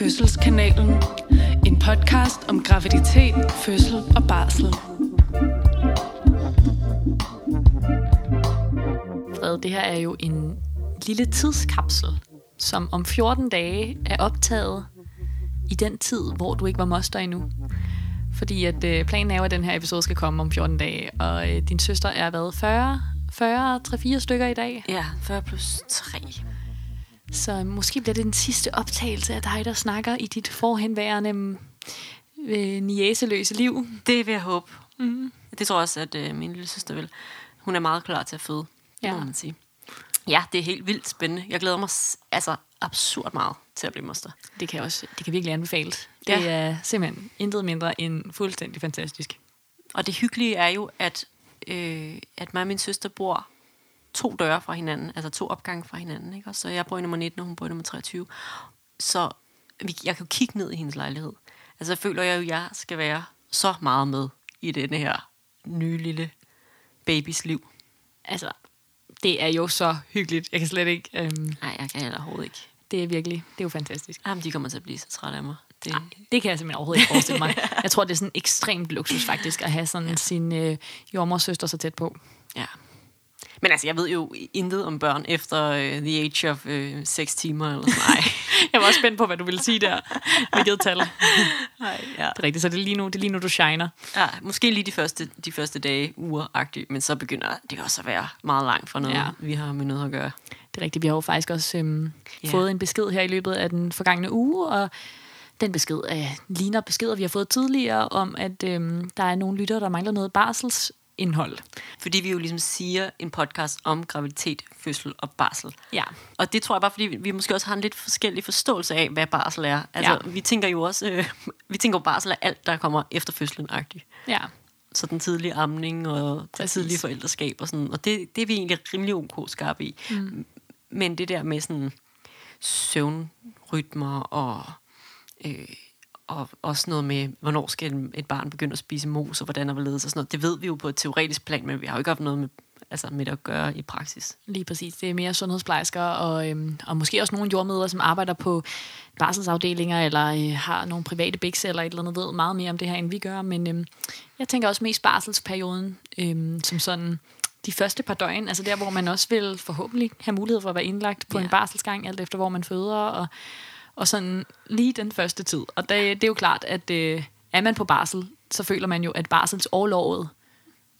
Fødselskanalen. En podcast om graviditet, fødsel og barsel. Fred, det her er jo en lille tidskapsel, som om 14 dage er optaget i den tid, hvor du ikke var moster endnu. Fordi at øh, planen er jo, at den her episode skal komme om 14 dage, og øh, din søster er været 40, 40, 3-4 stykker i dag. Ja, 40 plus 3. Så måske bliver det den sidste optagelse af dig, der snakker i dit forhenværende øh, niæseløse liv. Det vil jeg håbe. Mm. Det tror jeg også, at øh, min lille søster vil. Hun er meget klar til at føde, ja. Ja. må man sige. Ja, det er helt vildt spændende. Jeg glæder mig altså absurd meget til at blive moster. Det kan også, det kan virkelig anbefales. Ja. Det er simpelthen intet mindre end fuldstændig fantastisk. Og det hyggelige er jo, at, øh, at mig og min søster bor to døre fra hinanden, altså to opgange fra hinanden. Ikke? Og så jeg bor i nummer 19, og hun bor i nummer 23. Så vi, jeg kan jo kigge ned i hendes lejlighed. Altså jeg føler jeg jo, at jeg skal være så meget med i denne her nye lille babys liv. Altså, det er jo så hyggeligt. Jeg kan slet ikke... Øhm, Nej, jeg kan heller overhovedet ikke. det er virkelig, det er jo fantastisk. Jamen, de kommer til at blive så trætte af mig. Det, Nej, det kan jeg simpelthen overhovedet ikke forestille mig. Jeg tror, det er sådan ekstremt luksus faktisk, at have sådan ja. sin øh, jordmorsøster så tæt på. Ja. Men altså, jeg ved jo intet om børn efter uh, the age of uh, 6 timer eller sådan Nej. Jeg var også spændt på, hvad du ville sige der. Hvilket tal. Det Nej, ja. er rigtigt, så det er lige nu, det er lige nu du shiner. ja. Måske lige de første, de første dage, uger men så begynder det også at være meget langt fra noget, Ja. vi har med noget at gøre. Det er rigtigt, vi har jo faktisk også øhm, Ja. fået en besked her i løbet af den forgangne uge, og den besked øh, ligner beskeder, vi har fået tidligere, om at øhm, der er nogle lyttere, der mangler noget barselsindhold. Fordi vi jo ligesom siger en podcast om graviditet, fødsel og barsel. Ja, Og det tror jeg bare, fordi vi- måske også har en lidt forskellig forståelse af, hvad barsel er. Altså, Ja. vi tænker jo også, øh, vi tænker jo barsel er alt, der kommer efter fødslen -agtigt. ja. Så den tidlige amning og det Præcis. tidlige forældreskab og sådan. Og det, det er vi egentlig rimelig ok skarpe i. Mm. Men det der med sådan søvnrytmer og, øh, og også noget med, hvornår skal et barn begynde at spise mos og hvordan og hvorledes og sådan noget. Det ved vi jo på et teoretisk plan, men vi har jo ikke haft noget med, altså med det at gøre i praksis. Lige præcis. Det er mere sundhedsplejersker og, øhm, og måske også nogle jordmødre, som arbejder på barselsafdelinger eller øh, har nogle private biks eller et eller andet, ved meget mere om det her, end vi gør. Men øhm, jeg tænker også mest barselsperioden øhm, som sådan de første par døgn, altså der, hvor man også vil forhåbentlig have mulighed for at være indlagt på Ja. en barselsgang, alt efter hvor man føder, og, og sådan lige den første tid. Og det, det er jo klart, at øh, er man på barsel, så føler man jo, at barselsårlovet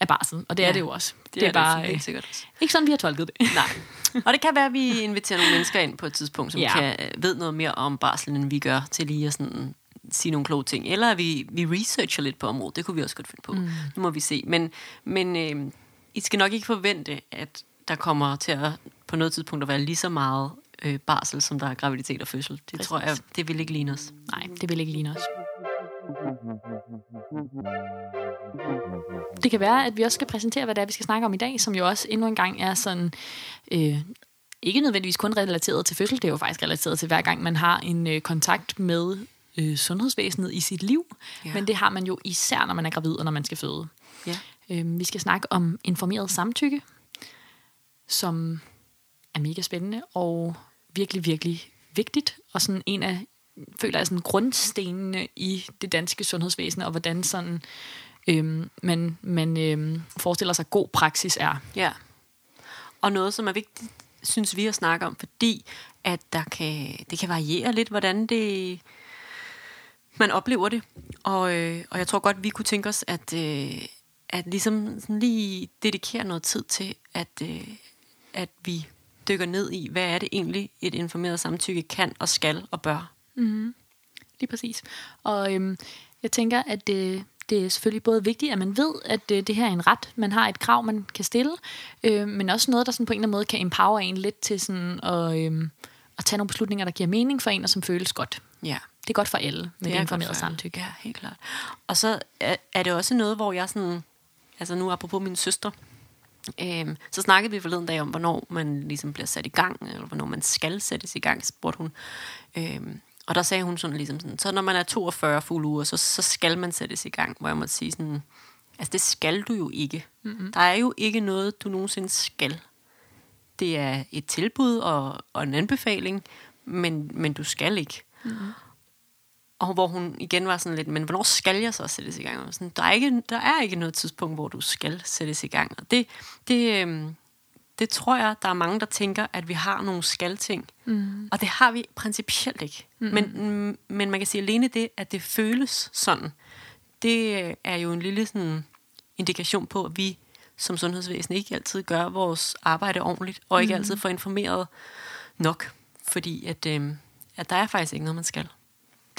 er barsel, og det er Ja, det jo også. Det, det er, bare øh, helt sikkert også. ikke sådan, vi har tolket det. Nej. Og det kan være, at vi inviterer nogle mennesker ind på et tidspunkt, som Ja. kan, ved noget mere om barslen, end vi gør, til lige at sådan, sige nogle kloge ting. Eller vi, vi researcher lidt på området. Det kunne vi også godt finde på. Mm. Nu må vi se. Men, men øh, I skal nok ikke forvente, at der kommer til at på noget tidspunkt at være lige så meget øh, barsel, som der er graviditet og fødsel. Det Præcis. tror jeg, det vil ikke ligne os. Nej, det vil ikke ligne os. Det kan være, at vi også skal præsentere, hvad det er, vi skal snakke om i dag, som jo også endnu en gang er sådan... Øh, ikke nødvendigvis kun relateret til fødsel, det er jo faktisk relateret til hver gang, man har en øh, kontakt med øh, sundhedsvæsenet i sit liv. Ja. Men det har man jo især, når man er gravid og når man skal føde. Ja. Øh, vi skal snakke om informeret samtykke, som er mega spændende og virkelig, virkelig vigtigt. Og sådan en af, føler jeg, sådan grundstenene i det danske sundhedsvæsen, og hvordan sådan, øhm, man, man øhm, forestiller sig, god praksis er. Ja. Og noget, som er vigtigt, synes vi at snakke om, fordi at der kan, det kan variere lidt, hvordan det man oplever det. Og, øh, og jeg tror godt, vi kunne tænke os, at, øh, at ligesom sådan lige dedikere noget tid til, at, øh, at vi dykker ned i, hvad er det egentlig, et informeret samtykke kan og skal og bør. Lige præcis. Og øhm, jeg tænker, at det, det er selvfølgelig både vigtigt, at man ved, at øh, det her er en ret, man har et krav, man kan stille, øh, men også noget, der sådan på en eller anden måde kan empower en lidt til sådan at, øh, at tage nogle beslutninger, der giver mening for en, og som føles godt. Ja. Det er godt for alle med det, det er informerede samtykke. Ja, helt klart. Og så er, er det også noget, hvor jeg sådan... Altså nu apropos min søster, øhm, så snakkede vi forleden dag om, hvornår man ligesom bliver sat i gang, eller hvornår man skal sættes i gang, spurgte hun. Øhm, og der sagde hun sådan ligesom sådan, så når man er 42 fulde uger, så, så skal man sættes i gang, hvor jeg måtte sige sådan, altså det skal du jo ikke. Mm-hmm. Der er jo ikke noget, du nogensinde skal. Det er et tilbud og, og en anbefaling, men, men du skal ikke. Mm. Og hvor hun igen var sådan lidt, men hvornår skal jeg så sættes i gang? Og sådan, der, er ikke, der er ikke noget tidspunkt, hvor du skal sættes i gang. Og det, det, øhm, det tror jeg, der er mange, der tænker, at vi har nogle skal-ting. Mm. Og det har vi principielt ikke. Mm. Men, men man kan sige alene det, at det føles sådan, det er jo en lille sådan, indikation på, at vi som sundhedsvæsen ikke altid gør vores arbejde ordentligt, og ikke mm. altid får informeret nok, fordi at, øh, at der er faktisk ikke noget, man skal.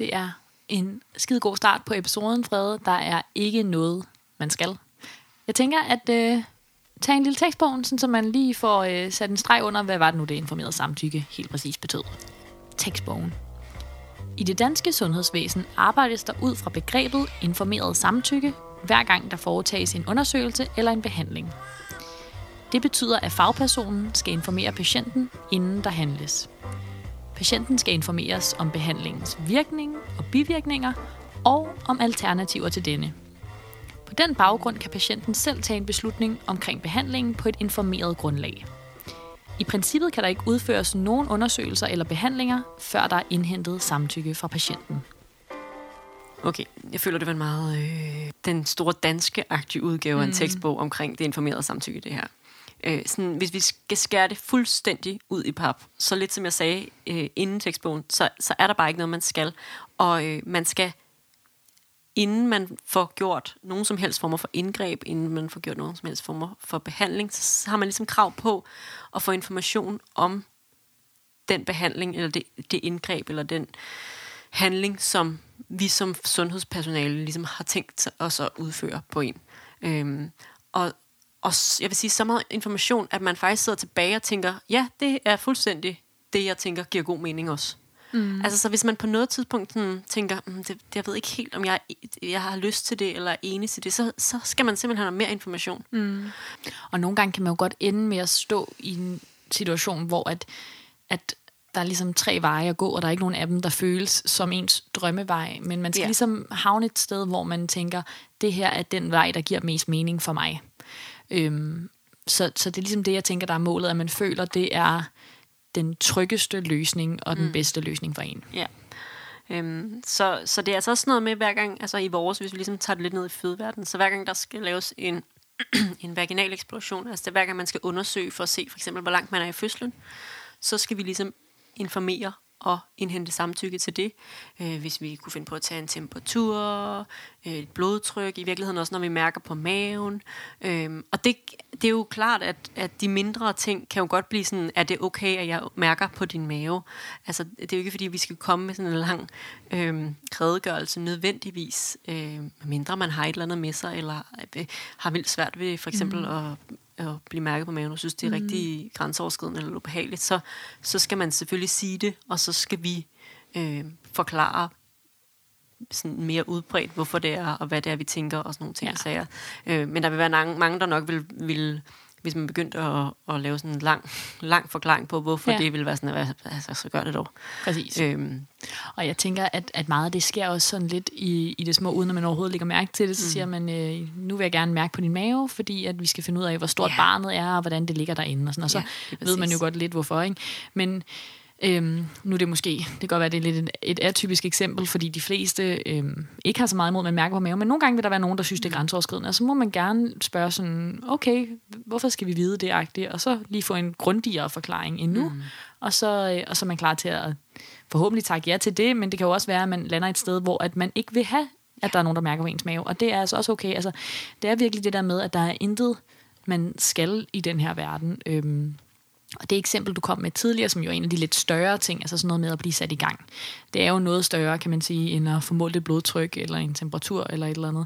Det er en skide god start på episoden, Frede. Der er ikke noget, man skal. Jeg tænker, at øh, tage en lille tekstbogen, sådan, så man lige får øh, sat en streg under, hvad var det nu, det informerede samtykke helt præcis betød. Tekstbogen. I det danske sundhedsvæsen arbejdes der ud fra begrebet informeret samtykke, hver gang der foretages en undersøgelse eller en behandling. Det betyder, at fagpersonen skal informere patienten, inden der handles. Patienten skal informeres om behandlingens virkning og bivirkninger og om alternativer til denne. På den baggrund kan patienten selv tage en beslutning omkring behandlingen på et informeret grundlag. I princippet kan der ikke udføres nogen undersøgelser eller behandlinger, før der er indhentet samtykke fra patienten. Okay, jeg føler, det var en meget øh, den store danske-agtige udgave af en mm. tekstbog omkring det informerede samtykke, det her. Øh, sådan, hvis vi skal skære det fuldstændig ud i pap, så lidt som jeg sagde øh, inden tekstbogen, så, så er der bare ikke noget, man skal. Og øh, man skal, inden man får gjort nogen som helst former for indgreb, inden man får gjort nogen som helst former for behandling, så har man ligesom krav på at få information om den behandling, eller det, det indgreb, eller den handling, som vi som sundhedspersonale ligesom har tænkt os at udføre på en. Øhm, og, og jeg vil sige så meget information, at man faktisk sidder tilbage og tænker, ja, det er fuldstændig det, jeg tænker giver god mening også. Mm. Altså så hvis man på noget tidspunkt sådan, tænker, mm, det, jeg ved ikke helt, om jeg, jeg har lyst til det, eller er enig til det, så, så skal man simpelthen have mere information. Mm. Og nogle gange kan man jo godt ende med at stå i en situation, hvor at, at der er ligesom tre veje at gå, og der er ikke nogen af dem, der føles som ens drømmevej. Men man skal ja. ligesom havne et sted, hvor man tænker, det her er den vej, der giver mest mening for mig. Øhm, så, så det er ligesom det, jeg tænker, der er målet, at man føler, det er den tryggeste løsning og den mm. bedste løsning for en. Ja. Øhm, så, så det er altså også noget med hver gang, altså i vores, hvis vi ligesom tager det lidt ned i fødeverdenen, så hver gang der skal laves en, en vaginal eksploration, altså det er hver gang man skal undersøge for at se for eksempel, hvor langt man er i fødslen, så skal vi ligesom informere og indhente samtykke til det. Øh, hvis vi kunne finde på at tage en temperatur, øh, et blodtryk, i virkeligheden også når vi mærker på maven. Øh, og det, det er jo klart, at, at de mindre ting kan jo godt blive sådan, er det okay, at jeg mærker på din mave? Altså, det er jo ikke fordi, vi skal komme med sådan en lang øh, redegørelse nødvendigvis, øh, mindre man har et eller andet med sig, eller øh, har vildt svært ved for eksempel mm. at at blive mærket på maven, og synes, det er mm. rigtig grænseoverskridende eller ubehageligt, så, så skal man selvfølgelig sige det, og så skal vi øh, forklare sådan mere udbredt, hvorfor det er, og hvad det er, vi tænker, og sådan nogle ting. Ja. Sager. Øh, men der vil være mange, mange der nok vil, vil hvis man begyndte at, at lave sådan en lang, lang forklaring på, hvorfor ja. det ville være sådan, at altså, så gør det dog. Præcis. Øhm. Og jeg tænker, at, at meget af det sker også sådan lidt i, i det små, uden at man overhovedet lægger mærke til det. Så mm. siger man, øh, nu vil jeg gerne mærke på din mave, fordi at vi skal finde ud af, hvor stort ja. barnet er, og hvordan det ligger derinde. Og, sådan, og så ja, ved man jo godt lidt, hvorfor. Ikke? Men Øhm, nu er det måske, det kan godt være, det er lidt et, et atypisk eksempel, fordi de fleste øhm, ikke har så meget imod, at man mærker på maven, men nogle gange vil der være nogen, der synes, det er grænseoverskridende, og så må man gerne spørge sådan, okay, hvorfor skal vi vide det agtigt, og så lige få en grundigere forklaring endnu, mm. og, så, øh, og så er man klar til at forhåbentlig takke ja til det, men det kan jo også være, at man lander et sted, hvor at man ikke vil have, at der er nogen, der mærker på ens mave, og det er altså også okay. Altså, det er virkelig det der med, at der er intet, man skal i den her verden. Øhm, og det eksempel, du kom med tidligere, som jo er en af de lidt større ting, altså sådan noget med at blive sat i gang, det er jo noget større, kan man sige, end at få målt et blodtryk, eller en temperatur, eller et eller andet.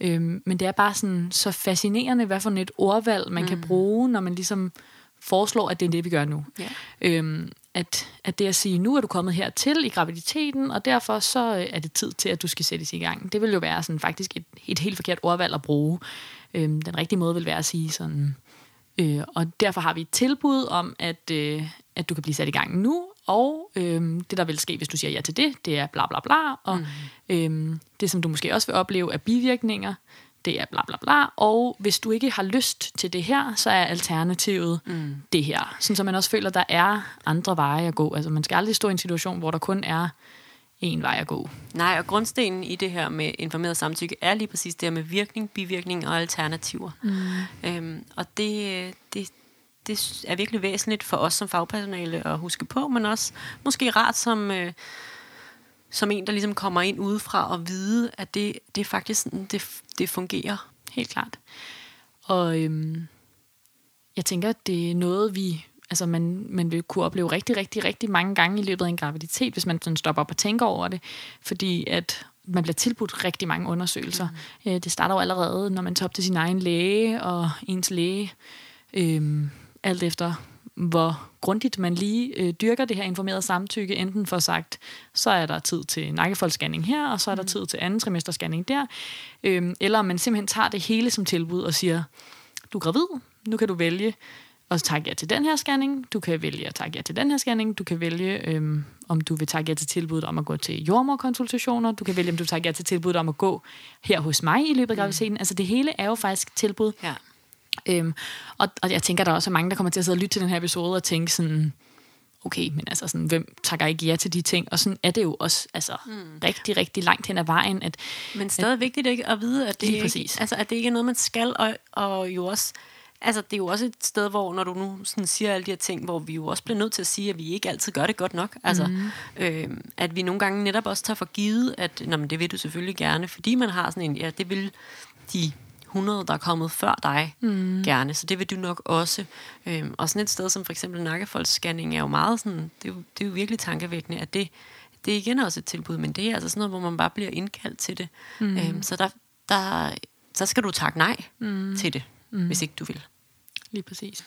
Øhm, men det er bare sådan så fascinerende, hvad for et ordvalg man mm. kan bruge, når man ligesom foreslår, at det er det, vi gør nu. Yeah. Øhm, at, at det at sige, nu er du kommet hertil i graviditeten, og derfor så øh, er det tid til, at du skal sættes i gang. Det vil jo være sådan faktisk et, et helt forkert ordvalg at bruge. Øhm, den rigtige måde vil være at sige sådan, Øh, og derfor har vi et tilbud om, at, øh, at du kan blive sat i gang nu, og øh, det, der vil ske, hvis du siger ja til det, det er bla bla bla, og mm. øh, det, som du måske også vil opleve af bivirkninger, det er bla bla bla, og hvis du ikke har lyst til det her, så er alternativet mm. det her. Sådan så man også føler, at der er andre veje at gå. Altså man skal aldrig stå i en situation, hvor der kun er en vej at gå. Nej, og grundstenen i det her med informeret samtykke er lige præcis det her med virkning, bivirkning og alternativer. Mm. Øhm, og det, det, det er virkelig væsentligt for os som fagpersonale at huske på, men også måske rart som, øh, som en, der ligesom kommer ind udefra og vide, at det, det er faktisk sådan, det, det fungerer. Helt klart. Og øhm, jeg tænker, at det er noget, vi altså man, man vil kunne opleve rigtig, rigtig, rigtig mange gange i løbet af en graviditet, hvis man sådan stopper op og tænker over det, fordi at man bliver tilbudt rigtig mange undersøgelser. Mm. Det starter jo allerede, når man tager op til sin egen læge, og ens læge, øhm, alt efter hvor grundigt man lige øh, dyrker det her informerede samtykke, enten for sagt, så er der tid til nakkefoldsscanning her, og så er der mm. tid til anden trimestersscanning der, øhm, eller man simpelthen tager det hele som tilbud og siger, du er gravid, nu kan du vælge at takke ja til den her scanning, du kan vælge at takke ja til den her scanning, du kan vælge, øhm, om du vil takke ja til tilbuddet om at gå til jordmorkonsultationer, du kan vælge, om du vil takke ja til tilbuddet om at gå her hos mig i løbet af mm. graviditeten. Mm. Altså det hele er jo faktisk tilbud. Ja. Øhm, og, og jeg tænker, der er også mange, der kommer til at sidde og lytte til den her episode og tænke sådan, okay, men altså sådan, hvem takker ikke ja til de ting? Og sådan er det jo også altså, mm. rigtig, rigtig langt hen ad vejen. At, men stadig at, vigtigt ikke at vide, at det, ikke, altså, at det ikke er noget, man skal, og, og jo også Altså, det er jo også et sted, hvor når du nu sådan siger alle de her ting, hvor vi jo også bliver nødt til at sige, at vi ikke altid gør det godt nok. Altså, mm. øh, at vi nogle gange netop også tager for givet, at Nå, men det vil du selvfølgelig gerne, fordi man har sådan en, ja, det vil de 100, der er kommet før dig, mm. gerne. Så det vil du nok også. Øhm, og sådan et sted som for eksempel nakkefoldsscanning er jo meget sådan, det er jo, det er jo virkelig tankevækkende, at det, det er igen også et tilbud, men det er altså sådan noget, hvor man bare bliver indkaldt til det. Mm. Øhm, så der, der, så skal du takke nej mm. til det, mm. hvis ikke du vil. Lige præcis.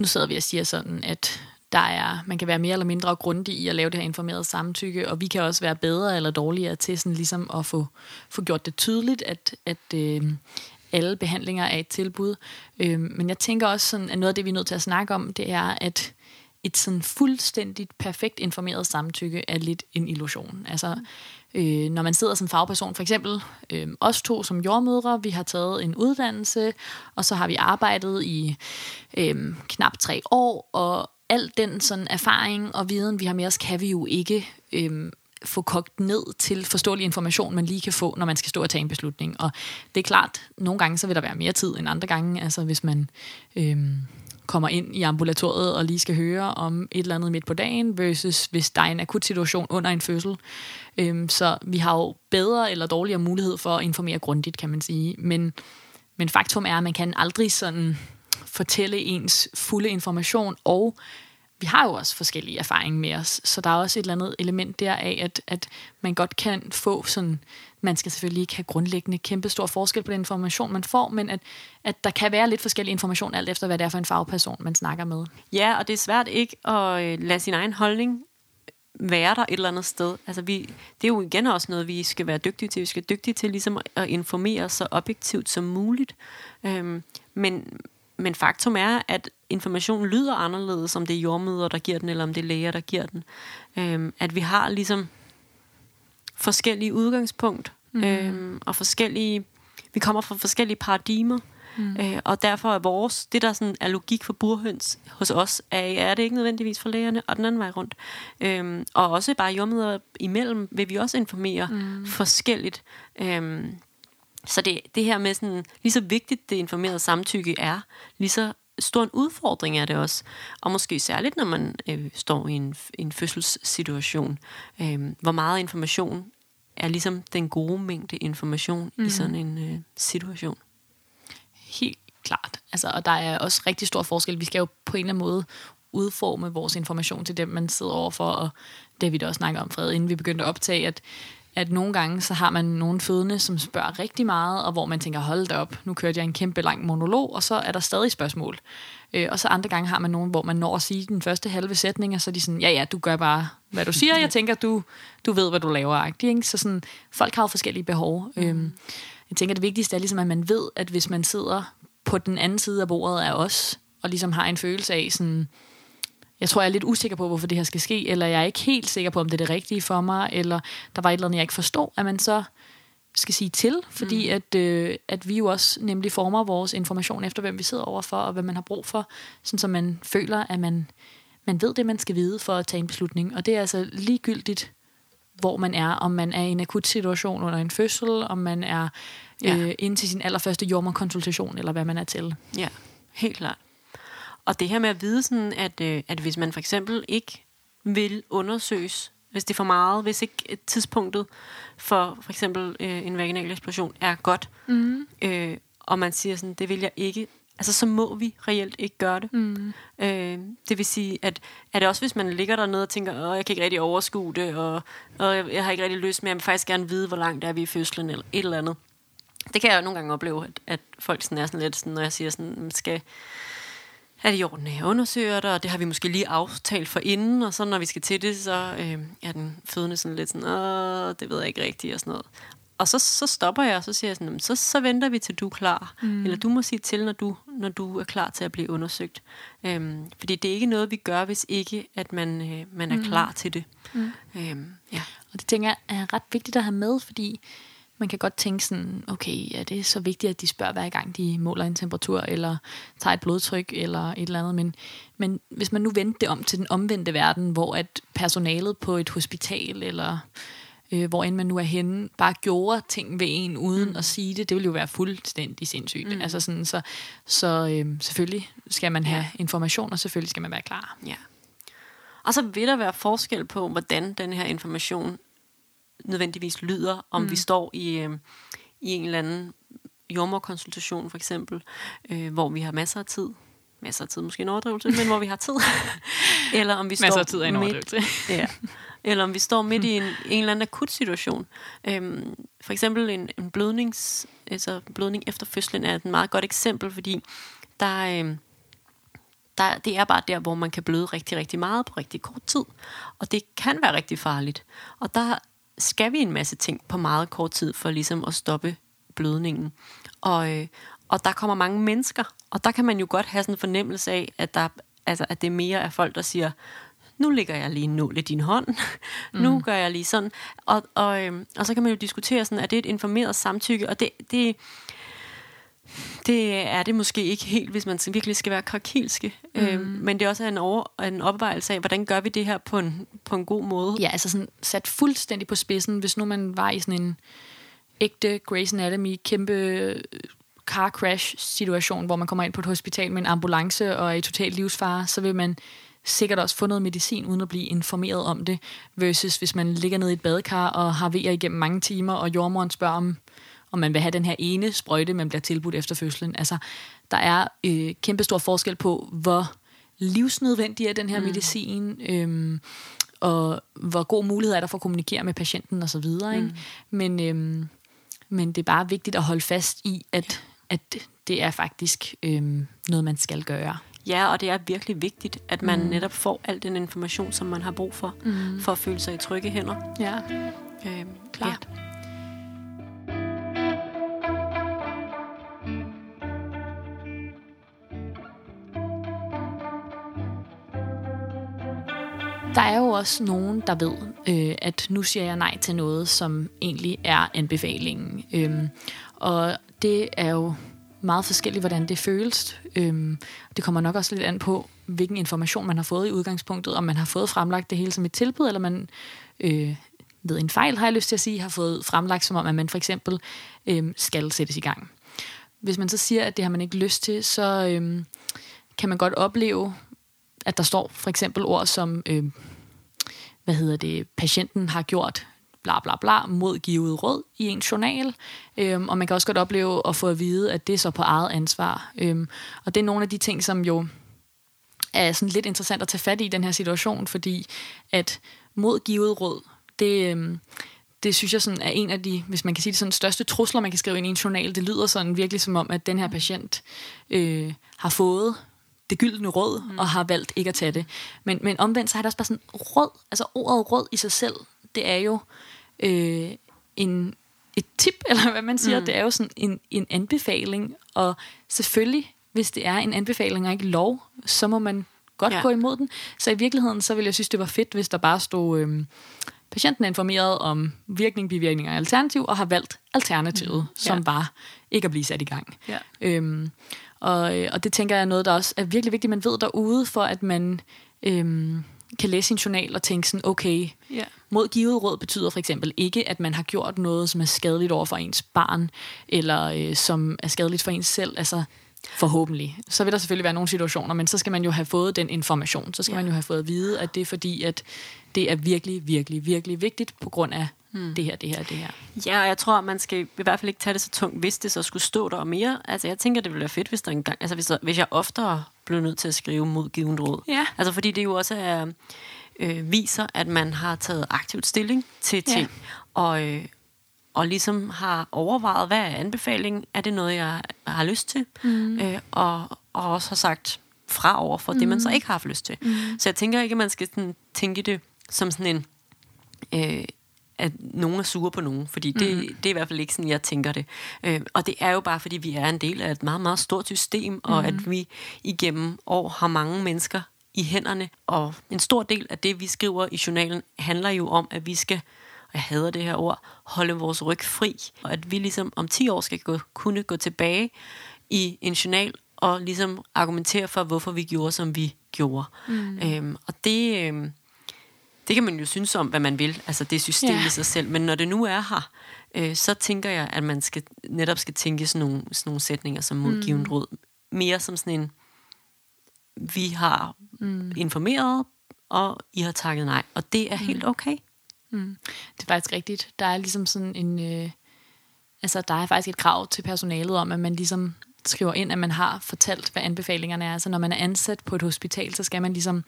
Nu sidder vi og siger sådan, at der er, man kan være mere eller mindre grundig i at lave det her informerede samtykke, og vi kan også være bedre eller dårligere til sådan ligesom at få, få gjort det tydeligt, at, at øh, alle behandlinger er et tilbud. Øh, men jeg tænker også, sådan, at noget af det, vi er nødt til at snakke om, det er, at et sådan fuldstændigt perfekt informeret samtykke er lidt en illusion. Altså, øh, når man sidder som fagperson, for eksempel øh, os to som jordmødre, vi har taget en uddannelse, og så har vi arbejdet i øh, knap tre år, og al den sådan erfaring og viden, vi har med os, kan vi jo ikke øh, få kogt ned til forståelig information, man lige kan få, når man skal stå og tage en beslutning. Og det er klart, nogle gange så vil der være mere tid end andre gange, altså hvis man Øh, kommer ind i ambulatoriet og lige skal høre om et eller andet midt på dagen, versus hvis der er en akut situation under en fødsel. Øhm, så vi har jo bedre eller dårligere mulighed for at informere grundigt, kan man sige. Men, men faktum er, at man kan aldrig sådan fortælle ens fulde information, og vi har jo også forskellige erfaringer med os, så der er også et eller andet element der af, at, at man godt kan få sådan, man skal selvfølgelig ikke have grundlæggende kæmpe stor forskel på den information, man får, men at, at der kan være lidt forskellig information, alt efter hvad det er for en fagperson, man snakker med. Ja, og det er svært ikke at øh, lade sin egen holdning være der et eller andet sted. Altså vi, det er jo igen også noget, vi skal være dygtige til. Vi skal være dygtige til ligesom at informere så objektivt som muligt. Øhm, men, men faktum er, at informationen lyder anderledes, om det er jordmøder, der giver den, eller om det er læger, der giver den. Øhm, at vi har ligesom forskellige udgangspunkt, mm. øhm, og forskellige, vi kommer fra forskellige paradigmer, mm. øh, og derfor er vores, det der sådan er logik for burhøns hos os, er, er det ikke nødvendigvis for lægerne, og den anden vej rundt. Øhm, og også bare jordmøder imellem, vil vi også informere mm. forskelligt. Øhm, så det, det her med sådan, lige så vigtigt det informerede samtykke er, lige så stor en udfordring er det også. Og måske særligt, når man øh, står i en, en fødselssituation. Øh, hvor meget information er ligesom den gode mængde information mm. i sådan en øh, situation. Helt klart. Altså, og der er også rigtig stor forskel. Vi skal jo på en eller anden måde udforme vores information til dem, man sidder overfor, og det vi da også snakker om, Fred, inden vi begyndte at optage, at at nogle gange, så har man nogle fødende, som spørger rigtig meget, og hvor man tænker, hold da op, nu kørte jeg en kæmpe lang monolog, og så er der stadig spørgsmål. Øh, og så andre gange har man nogen, hvor man når at sige den første halve sætning, og så er de sådan, ja ja, du gør bare, hvad du siger, jeg tænker, du, du ved, hvad du laver. Ikke? Så sådan, folk har jo forskellige behov. Mm. Øhm, jeg tænker, det vigtigste er ligesom, at man ved, at hvis man sidder på den anden side af bordet af os, og ligesom har en følelse af sådan, jeg tror, jeg er lidt usikker på, hvorfor det her skal ske, eller jeg er ikke helt sikker på, om det er det rigtige for mig, eller der var et eller andet, jeg ikke forstår, at man så skal sige til, fordi mm. at, øh, at vi jo også nemlig former vores information efter, hvem vi sidder overfor, og hvad man har brug for, sådan så man føler, at man, man ved det, man skal vide for at tage en beslutning. Og det er altså ligegyldigt, hvor man er, om man er i en akut situation under en fødsel, om man er Ja. øh, inde til sin allerførste jordmorkonsultation, eller hvad man er til. Ja, helt klart. Og det her med at vide sådan, at, øh, at hvis man for eksempel ikke vil undersøges, hvis det er for meget, hvis ikke et tidspunktet for for eksempel øh, en vaginal eksplosion er godt, mm. øh, og man siger sådan, det vil jeg ikke, altså så må vi reelt ikke gøre det. Mm. Øh, det vil sige, at er det også, hvis man ligger dernede og tænker, åh, jeg kan ikke rigtig overskue det, og, og jeg, jeg har ikke rigtig lyst, men jeg vil faktisk gerne vide, hvor langt er vi i fødslen, eller et eller andet. Det kan jeg jo nogle gange opleve, at, at folk sådan er sådan lidt sådan, når jeg siger sådan, "Mm, skal, er det i orden, at jeg undersøger dig, og det har vi måske lige aftalt for inden, og så når vi skal til det, så øh, er den fødende sådan lidt sådan, åh, det ved jeg ikke rigtigt, og sådan noget. Og så, så stopper jeg, og så siger jeg sådan, "Jamen, så, så venter vi til du er klar. Mm. Eller du må sige til, når du, når du er klar til at blive undersøgt. Øhm, fordi det er ikke noget, vi gør, hvis ikke, at man, øh, man er mm. klar til det. Mm. Øhm, ja. Og det tænker jeg er ret vigtigt at have med, fordi man kan godt tænke sådan, okay, er det så vigtigt, at de spørger hver gang, de måler en temperatur, eller tager et blodtryk, eller et eller andet. Men, men hvis man nu vendte det om til den omvendte verden, hvor at personalet på et hospital, eller øh, hvor end man nu er henne, bare gjorde ting ved en, uden mm. at sige det, det ville jo være fuldstændig sindssygt. Mm. Altså sådan, så så øh, selvfølgelig skal man have information, og selvfølgelig skal man være klar. Ja. Og så vil der være forskel på, hvordan den her information nødvendigvis lyder, om mm. vi står i, øh, i en eller anden jordmorkonsultation for eksempel, øh, hvor vi har masser af tid. Masser af tid, måske en overdrivelse, men hvor vi har tid. eller om vi Masser står af tid er en midt, overdrivelse. ja. Eller om vi står midt i en, en eller anden akut situation. Øhm, for eksempel en, en blødnings, altså blødning efter fødslen er et meget godt eksempel, fordi der, øhm, der, det er bare der, hvor man kan bløde rigtig, rigtig meget på rigtig kort tid. Og det kan være rigtig farligt. Og der skal vi en masse ting på meget kort tid for ligesom at stoppe blødningen. Og, øh, og der kommer mange mennesker, og der kan man jo godt have sådan en fornemmelse af, at, der, altså, at det mere er folk, der siger, nu lægger jeg lige en nål i din hånd, mm. nu gør jeg lige sådan. Og, og, øh, og så kan man jo diskutere sådan, er det et informeret samtykke? Og det, det, det er det måske ikke helt, hvis man virkelig skal være krakilske. Mm. Øh, men det er også en, over, en opvejelse af, hvordan gør vi det her på en, på en god måde. Ja, altså sådan sat fuldstændig på spidsen, hvis nu man var i sådan en ægte Grey's Anatomy, kæmpe øh, car crash situation, hvor man kommer ind på et hospital med en ambulance og er i total livsfare, så vil man sikkert også få noget medicin, uden at blive informeret om det, versus hvis man ligger nede i et badekar og har vejer igennem mange timer, og jordmoren spørger om, om man vil have den her ene sprøjte, man bliver tilbudt efter fødslen. Altså, der er øh, kæmpe stor forskel på, hvor livsnødvendig er den her mm. medicin, øhm, og hvor god mulighed er der for at kommunikere med patienten osv. Mm. Men, øhm, men det er bare vigtigt at holde fast i, at, at det er faktisk øhm, noget, man skal gøre. Ja, og det er virkelig vigtigt, at man mm. netop får al den information, som man har brug for, mm. for at føle sig i trygge hænder. Ja, Øhm, klart. Ja. Der er jo også nogen, der ved, øh, at nu siger jeg nej til noget, som egentlig er anbefalingen. Øhm, og det er jo meget forskelligt, hvordan det føles. Øhm, det kommer nok også lidt an på, hvilken information man har fået i udgangspunktet, om man har fået fremlagt det hele som et tilbud, eller man øh, ved en fejl, har jeg lyst til at sige, har fået fremlagt som om, at man for eksempel øh, skal sættes i gang. Hvis man så siger, at det har man ikke lyst til, så øh, kan man godt opleve, at der står for eksempel ord som, øh, hvad hedder det, patienten har gjort bla bla bla, modgivet råd i en journal. Øhm, og man kan også godt opleve at få at vide, at det er så på eget ansvar. Øhm, og det er nogle af de ting, som jo er sådan lidt interessant at tage fat i i den her situation, fordi at modgivet råd, det, øhm, det synes jeg sådan er en af de, hvis man kan sige det, sådan største trusler, man kan skrive ind i en journal. Det lyder sådan virkelig som om, at den her patient øh, har fået det gyldne råd, mm. og har valgt ikke at tage det. Men, men omvendt, så har det også bare sådan råd, altså ordet råd i sig selv, det er jo øh, en, et tip, eller hvad man siger, mm. det er jo sådan en, en anbefaling, og selvfølgelig, hvis det er en anbefaling og ikke lov, så må man godt ja. gå imod den. Så i virkeligheden, så ville jeg synes, det var fedt, hvis der bare stod, øh, patienten er informeret om virkning, bivirkninger og alternativ, og har valgt alternativet, mm. som Ja. var ikke at blive sat i gang. Ja. Øhm, og, øh, og det tænker jeg er noget, der også er virkelig vigtigt, man ved derude, for at man øhm, kan læse sin journal og tænke sådan, okay, Ja. modgivet råd betyder for eksempel ikke, at man har gjort noget, som er skadeligt over for ens barn, eller øh, som er skadeligt for ens selv, altså forhåbentlig. Så vil der selvfølgelig være nogle situationer, men så skal man jo have fået den information. Så skal ja. man jo have fået at vide, at det er fordi, at det er virkelig, virkelig, virkelig vigtigt på grund af hmm. det her, det her, det her. Ja, og jeg tror, man skal i hvert fald ikke tage det så tungt, hvis det så skulle stå der og mere. Altså, jeg tænker, det ville være fedt, hvis der engang, altså hvis, der, hvis jeg oftere blev nødt til at skrive modgivet råd. Ja. Altså, fordi det jo også er, øh, viser, at man har taget aktivt stilling til Ja. ting, og, øh, og ligesom har overvejet, hvad er anbefalingen? Er det noget, jeg har lyst til? Mm. Øh, og, og også har sagt fra over for mm. det, man så ikke har haft lyst til. Mm. Så jeg tænker ikke, at man skal sådan, tænke det som sådan en... Øh, at nogen er sure på nogen, fordi det, mm. det er i hvert fald ikke sådan, jeg tænker det. Øh, og det er jo bare, fordi vi er en del af et meget, meget stort system, og Mhm. at vi igennem år har mange mennesker i hænderne, og en stor del af det, vi skriver i journalen, handler jo om, at vi skal, jeg hader det her ord, holde vores ryg fri, og at vi ligesom om 10 år skal gå, kunne gå tilbage i en journal og ligesom argumentere for, hvorfor vi gjorde, som vi gjorde. Mm. Øhm, og det... Øhm, det kan man jo synes om, hvad man vil, altså det system Ja. i sig selv, men når det nu er her, øh, så tænker jeg, at man skal, netop skal tænke sådan nogle, sådan nogle sætninger som modgivet mm. råd, mere som sådan en, vi har mm. informeret, og I har takket nej, og det er helt okay. Det er faktisk rigtigt. Der er ligesom sådan en... Øh, altså, der er faktisk et krav til personalet om, at man ligesom skriver ind, at man har fortalt, hvad anbefalingerne er. Altså, når man er ansat på et hospital, så skal man ligesom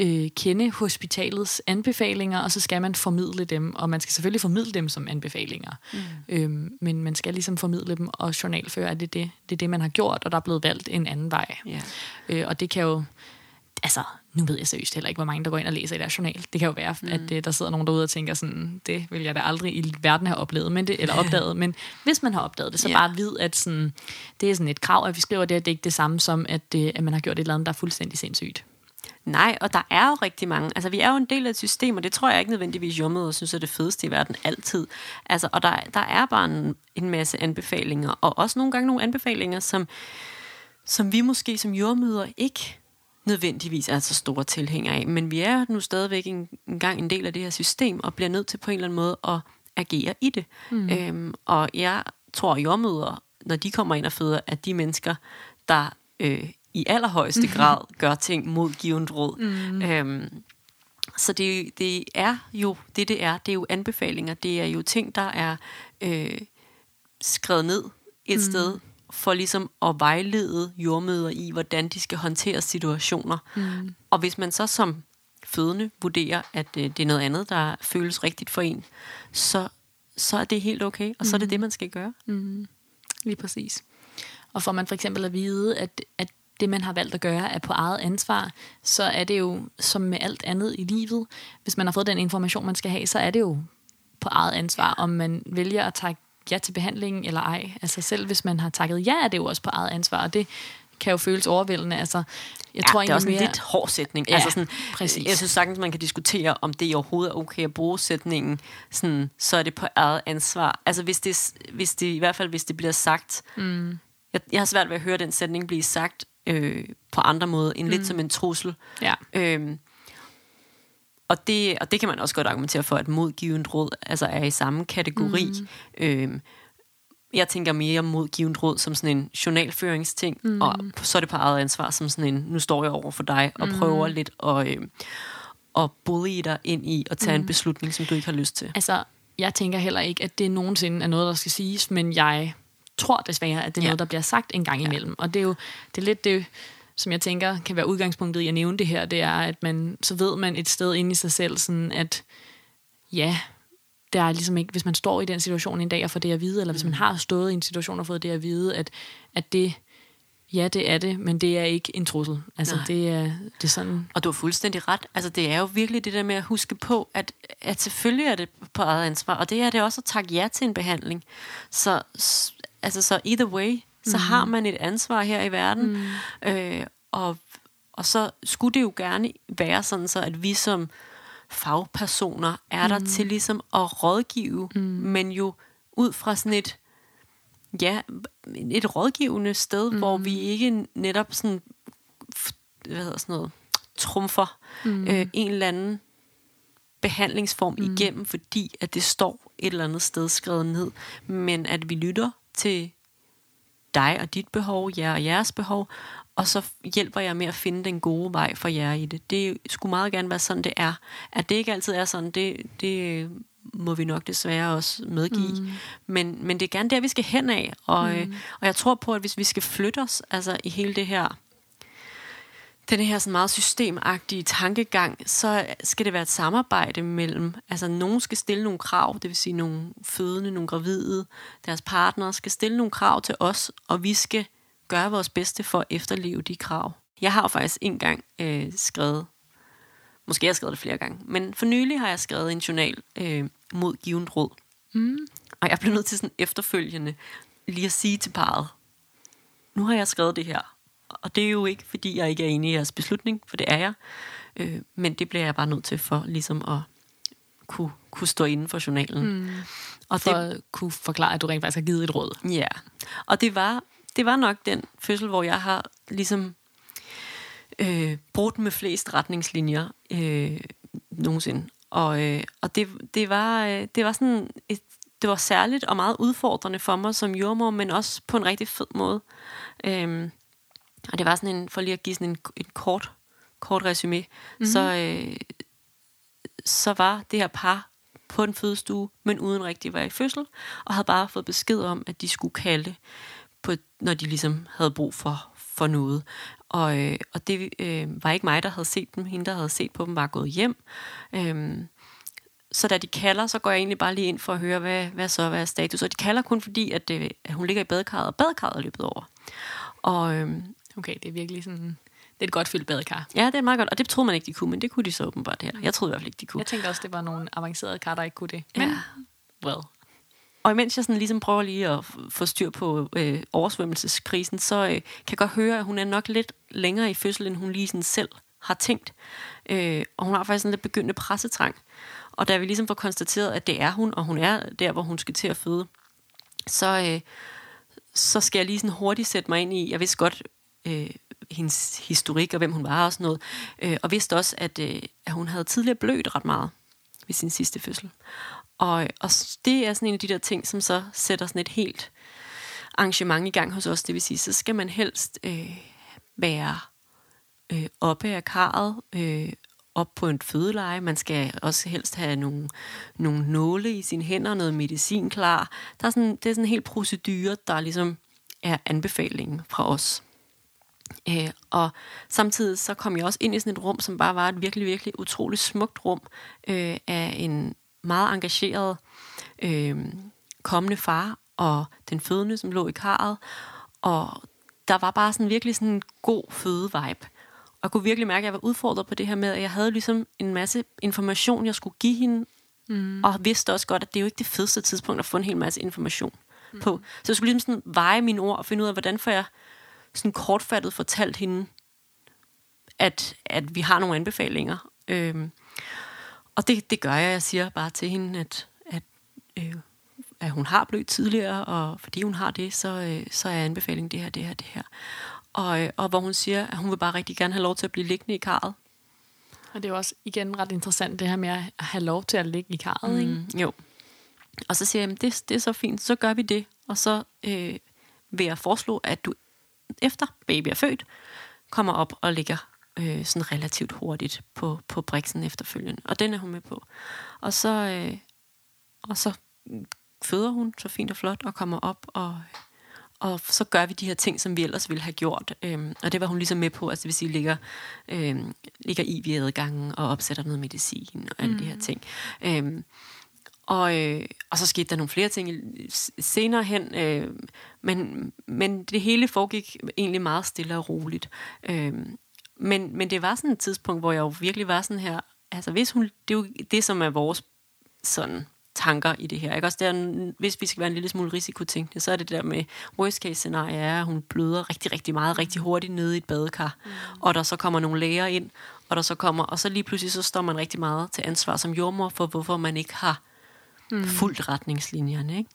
øh, kende hospitalets anbefalinger, og så skal man formidle dem, og man skal selvfølgelig formidle dem som anbefalinger. Mm. Øhm, men man skal ligesom formidle dem og journalføre, at det er det, det er det, man har gjort, og der er blevet valgt en anden vej. Ja. Øh, og det kan jo... Altså, nu ved jeg seriøst heller ikke, hvor mange, der går ind og læser i deres journal. Det kan jo være, mm. at øh, der sidder nogen derude og tænker sådan, det vil jeg da aldrig i verden have oplevet, men det, eller opdaget. Men hvis man har opdaget det, så Ja. bare vid, at sådan, det er sådan et krav, at vi skriver det, at det er ikke det samme som, at, øh, at man har gjort et eller andet, der er fuldstændig sindssygt. Nej, og der er jo rigtig mange. Altså, vi er jo en del af et system, og det tror jeg ikke nødvendigvis jummet og synes er det fedeste i verden altid. Altså, og der, der er bare en, en masse anbefalinger, og også nogle gange nogle anbefalinger, som, som vi måske som jordmøder ikke nødvendigvis er så store tilhængere af. Men vi er nu stadigvæk en, en gang en del af det her system, og bliver nødt til på en eller anden måde at agere i det. Mm. Øhm, og jeg tror, at jordmøder, når de kommer ind og føder, at de mennesker, der øh, i allerhøjeste grad gør ting mod givet råd. Mm. Øhm, så det, det er jo det, det er. Det er jo anbefalinger. Det er jo ting, der er øh, skrevet ned et mm. sted for ligesom at vejlede jordmøder i, hvordan de skal håndtere situationer. Mm. Og hvis man så som fødende vurderer, at øh, det er noget andet, der føles rigtigt for en, så, så er det helt okay, og så er det det, man skal gøre. Lige præcis. Og får man for eksempel at vide, at, at det, man har valgt at gøre, er på eget ansvar, så er det jo som med alt andet i livet. Hvis man har fået den information, man skal have, så er det jo på eget ansvar, om man vælger at takke ja til behandlingen eller ej. Altså selv hvis man har takket ja, er det jo også på eget ansvar, og det kan jo føles overvældende. Altså, jeg Jeg tror det er også egentlig en mere, lidt hård sætning. Ja, altså sådan, præcis. Jeg synes sagtens, man kan diskutere, om det overhovedet er okay at bruge sætningen, sådan, så er det på eget ansvar. Altså hvis det, hvis det i hvert fald hvis det bliver sagt, mm. jeg, jeg har svært ved at høre den sætning blive sagt øh, på andre måder, end mm. lidt som en trussel. Ja. Øhm, og det, og det kan man også godt argumentere for, at modgivet råd altså er i samme kategori. Mm. Øhm, jeg tænker mere modgivet råd som sådan en journalføringsting, mm. og så er det på eget ansvar som sådan en, nu står jeg over for dig, og mm. prøver lidt at, øh, at bully dig ind i at tage mm. en beslutning, som du ikke har lyst til. Altså, jeg tænker heller ikke, at det nogensinde er noget, der skal siges, men jeg tror desværre, at det er Ja. ja. noget, der bliver sagt en gang imellem. Og det er jo det er lidt det, som jeg tænker kan være udgangspunktet i at nævne det her, det er, at man, så ved man et sted inde i sig selv, sådan at ja, der er ligesom ikke, hvis man står i den situation en dag og får det at vide, eller hvis man har stået i en situation og fået det at vide, at, at det, ja, det er det, men det er ikke en trussel. Altså, Nej. det er, det er sådan, Og du har fuldstændig ret. Altså, det er jo virkelig det der med at huske på, at, at selvfølgelig er det på eget ansvar, og det er det også at takke ja til en behandling. Så, altså, så either way, så mm. har man et ansvar her i verden, mm. øh, og, og så skulle det jo gerne være sådan, så at vi som fagpersoner er der til ligesom at rådgive, mm. men jo ud fra sådan et ja, et rådgivende sted, mm. hvor vi ikke netop sådan, hvad hedder sådan noget, trumfer mm. øh, en eller anden behandlingsform mm. igennem, fordi at det står et eller andet sted skrevet ned, men at vi lytter til dig og dit behov, jer og jeres behov, og så hjælper jeg med at finde den gode vej for jer i det. Det skulle meget gerne være sådan, det er. At det ikke altid er sådan, det, det må vi nok desværre også medgive. Mm. Men, men det er gerne der, vi skal hen af. Og, mm. øh, og jeg tror på, at hvis vi skal flytte os altså i hele det her den her sådan meget systemagtige tankegang, så skal det være et samarbejde mellem, altså nogen skal stille nogle krav, det vil sige nogle fødende, nogle gravide, deres partnere skal stille nogle krav til os, og vi skal gøre vores bedste for at efterleve de krav. Jeg har jo faktisk engang øh, skrevet, måske har jeg skrevet det flere gange, men for nylig har jeg skrevet en journal øh, mod givet råd. Mm. Og jeg blev nødt til sådan efterfølgende lige at sige til parret, nu har jeg skrevet det her, og det er jo ikke, fordi jeg ikke er enig i jeres beslutning, for det er jeg. Øh, men det bliver jeg bare nødt til for ligesom at kunne, kunne stå inden for journalen. Mm. Og for det, at kunne forklare, at du rent faktisk har givet et råd. Ja, og det var, det var nok den fødsel, hvor jeg har ligesom øh, brugt med flest retningslinjer øh, nogensinde. Og, øh, og det, det, var, øh, det var sådan et, det var særligt og meget udfordrende for mig som jordmor, men også på en rigtig fed måde. Øh, og det var sådan en, for lige at give sådan en, en kort, kort resume, mm-hmm. så, øh, så var det her par på en fødestue, men uden rigtig at være i fødsel, og havde bare fået besked om, at de skulle kalde, på, når de ligesom havde brug for, for noget. Og, øh, og det øh, var ikke mig, der havde set dem. Hende, der havde set på dem, var gået hjem. Øh, så da de kalder, så går jeg egentlig bare lige ind for at høre, hvad, hvad så hvad er status. Og de kalder kun fordi, at, øh, at hun ligger i badekarret, og badekarret er løbet over. Og, øh, Okay, det er virkelig sådan... Det er et godt fyldt badekar. Ja, det er meget godt. Og det troede man ikke, de kunne, men det kunne de så åbenbart her. Jeg troede i hvert fald ikke, de kunne. Jeg tænkte også, det var nogle avancerede kar, der ikke kunne det. Men, Ja. well. Og imens jeg sådan ligesom prøver lige at få styr på øh, oversvømmelseskrisen, så øh, kan jeg godt høre, at hun er nok lidt længere i fødsel, end hun lige sådan selv har tænkt. Øh, og hun har faktisk en lidt begyndende pressetrang. Og da vi ligesom får konstateret, at det er hun, og hun er der, hvor hun skal til at føde, så, øh, så skal jeg lige sådan hurtigt sætte mig ind i, jeg vidste godt, øh, hendes historik og hvem hun var og sådan noget. Øh, og vidste også, at, øh, at hun havde tidligere blødt ret meget ved sin sidste fødsel. Og, og det er sådan en af de der ting, som så sætter sådan et helt arrangement i gang hos os. Det vil sige, så skal man helst øh, være øh, oppe af karret, øh, op på en fødeleje. Man skal også helst have nogle, nogle nåle i sine hænder, noget medicin klar. Der er sådan, det er sådan en hel procedure, der ligesom er anbefalingen fra os. Øh, og samtidig så kom jeg også ind i sådan et rum, som bare var et virkelig, virkelig utroligt smukt rum øh, af en meget engageret øh, kommende far og den fødende, som lå i karret. Og der var bare sådan virkelig sådan en god fødevibe. Og jeg kunne virkelig mærke, at jeg var udfordret på det her med, at jeg havde ligesom en masse information, jeg skulle give hende, mm. og vidste også godt, at det er jo ikke det fedeste tidspunkt at få en hel masse information mm. på. Så jeg skulle ligesom sådan veje mine ord og finde ud af, hvordan får jeg sådan kortfattet fortalt hende, at, at vi har nogle anbefalinger. Øhm, og det, det gør jeg. Jeg siger bare til hende, at, at, øh, at hun har blødt tidligere, og fordi hun har det, så, øh, så er anbefalingen det her, det her, det her. Og, øh, og hvor hun siger, at hun vil bare rigtig gerne have lov til at blive liggende i karret. Og det er jo også igen ret interessant, det her med at have lov til at ligge i karret, mm. ikke? Jo. Og så siger jeg, at det, det er så fint, så gør vi det. Og så øh, vil jeg foreslå, at du efter baby er født, kommer op og ligger øh, sådan relativt hurtigt på, på briksen efterfølgende. Og den er hun med på. Og så, øh, og så føder hun så fint og flot og kommer op og og så gør vi de her ting, som vi ellers ville have gjort. Øhm, og det var hun ligesom med på, altså det vil sige, ligger, øhm, ligger i ved adgangen og opsætter noget medicin og alle mm. de her ting. Øhm, og, øh, og så skete der nogle flere ting senere hen, øh, men, men det hele foregik egentlig meget stille og roligt. Øh, men, men det var sådan et tidspunkt, hvor jeg jo virkelig var sådan her, altså hvis hun, det er jo det, som er vores sådan tanker i det her. Ikke? Også der, hvis vi skal være en lille smule risikotænkende, så er det der med worst case scenarie er, at hun bløder rigtig, rigtig meget, rigtig hurtigt nede i et badekar, mm. og der så kommer nogle læger ind, og der så kommer, og så lige pludselig så står man rigtig meget til ansvar som jordmor for, hvorfor man ikke har mm. fuldt retningslinjerne. Ikke?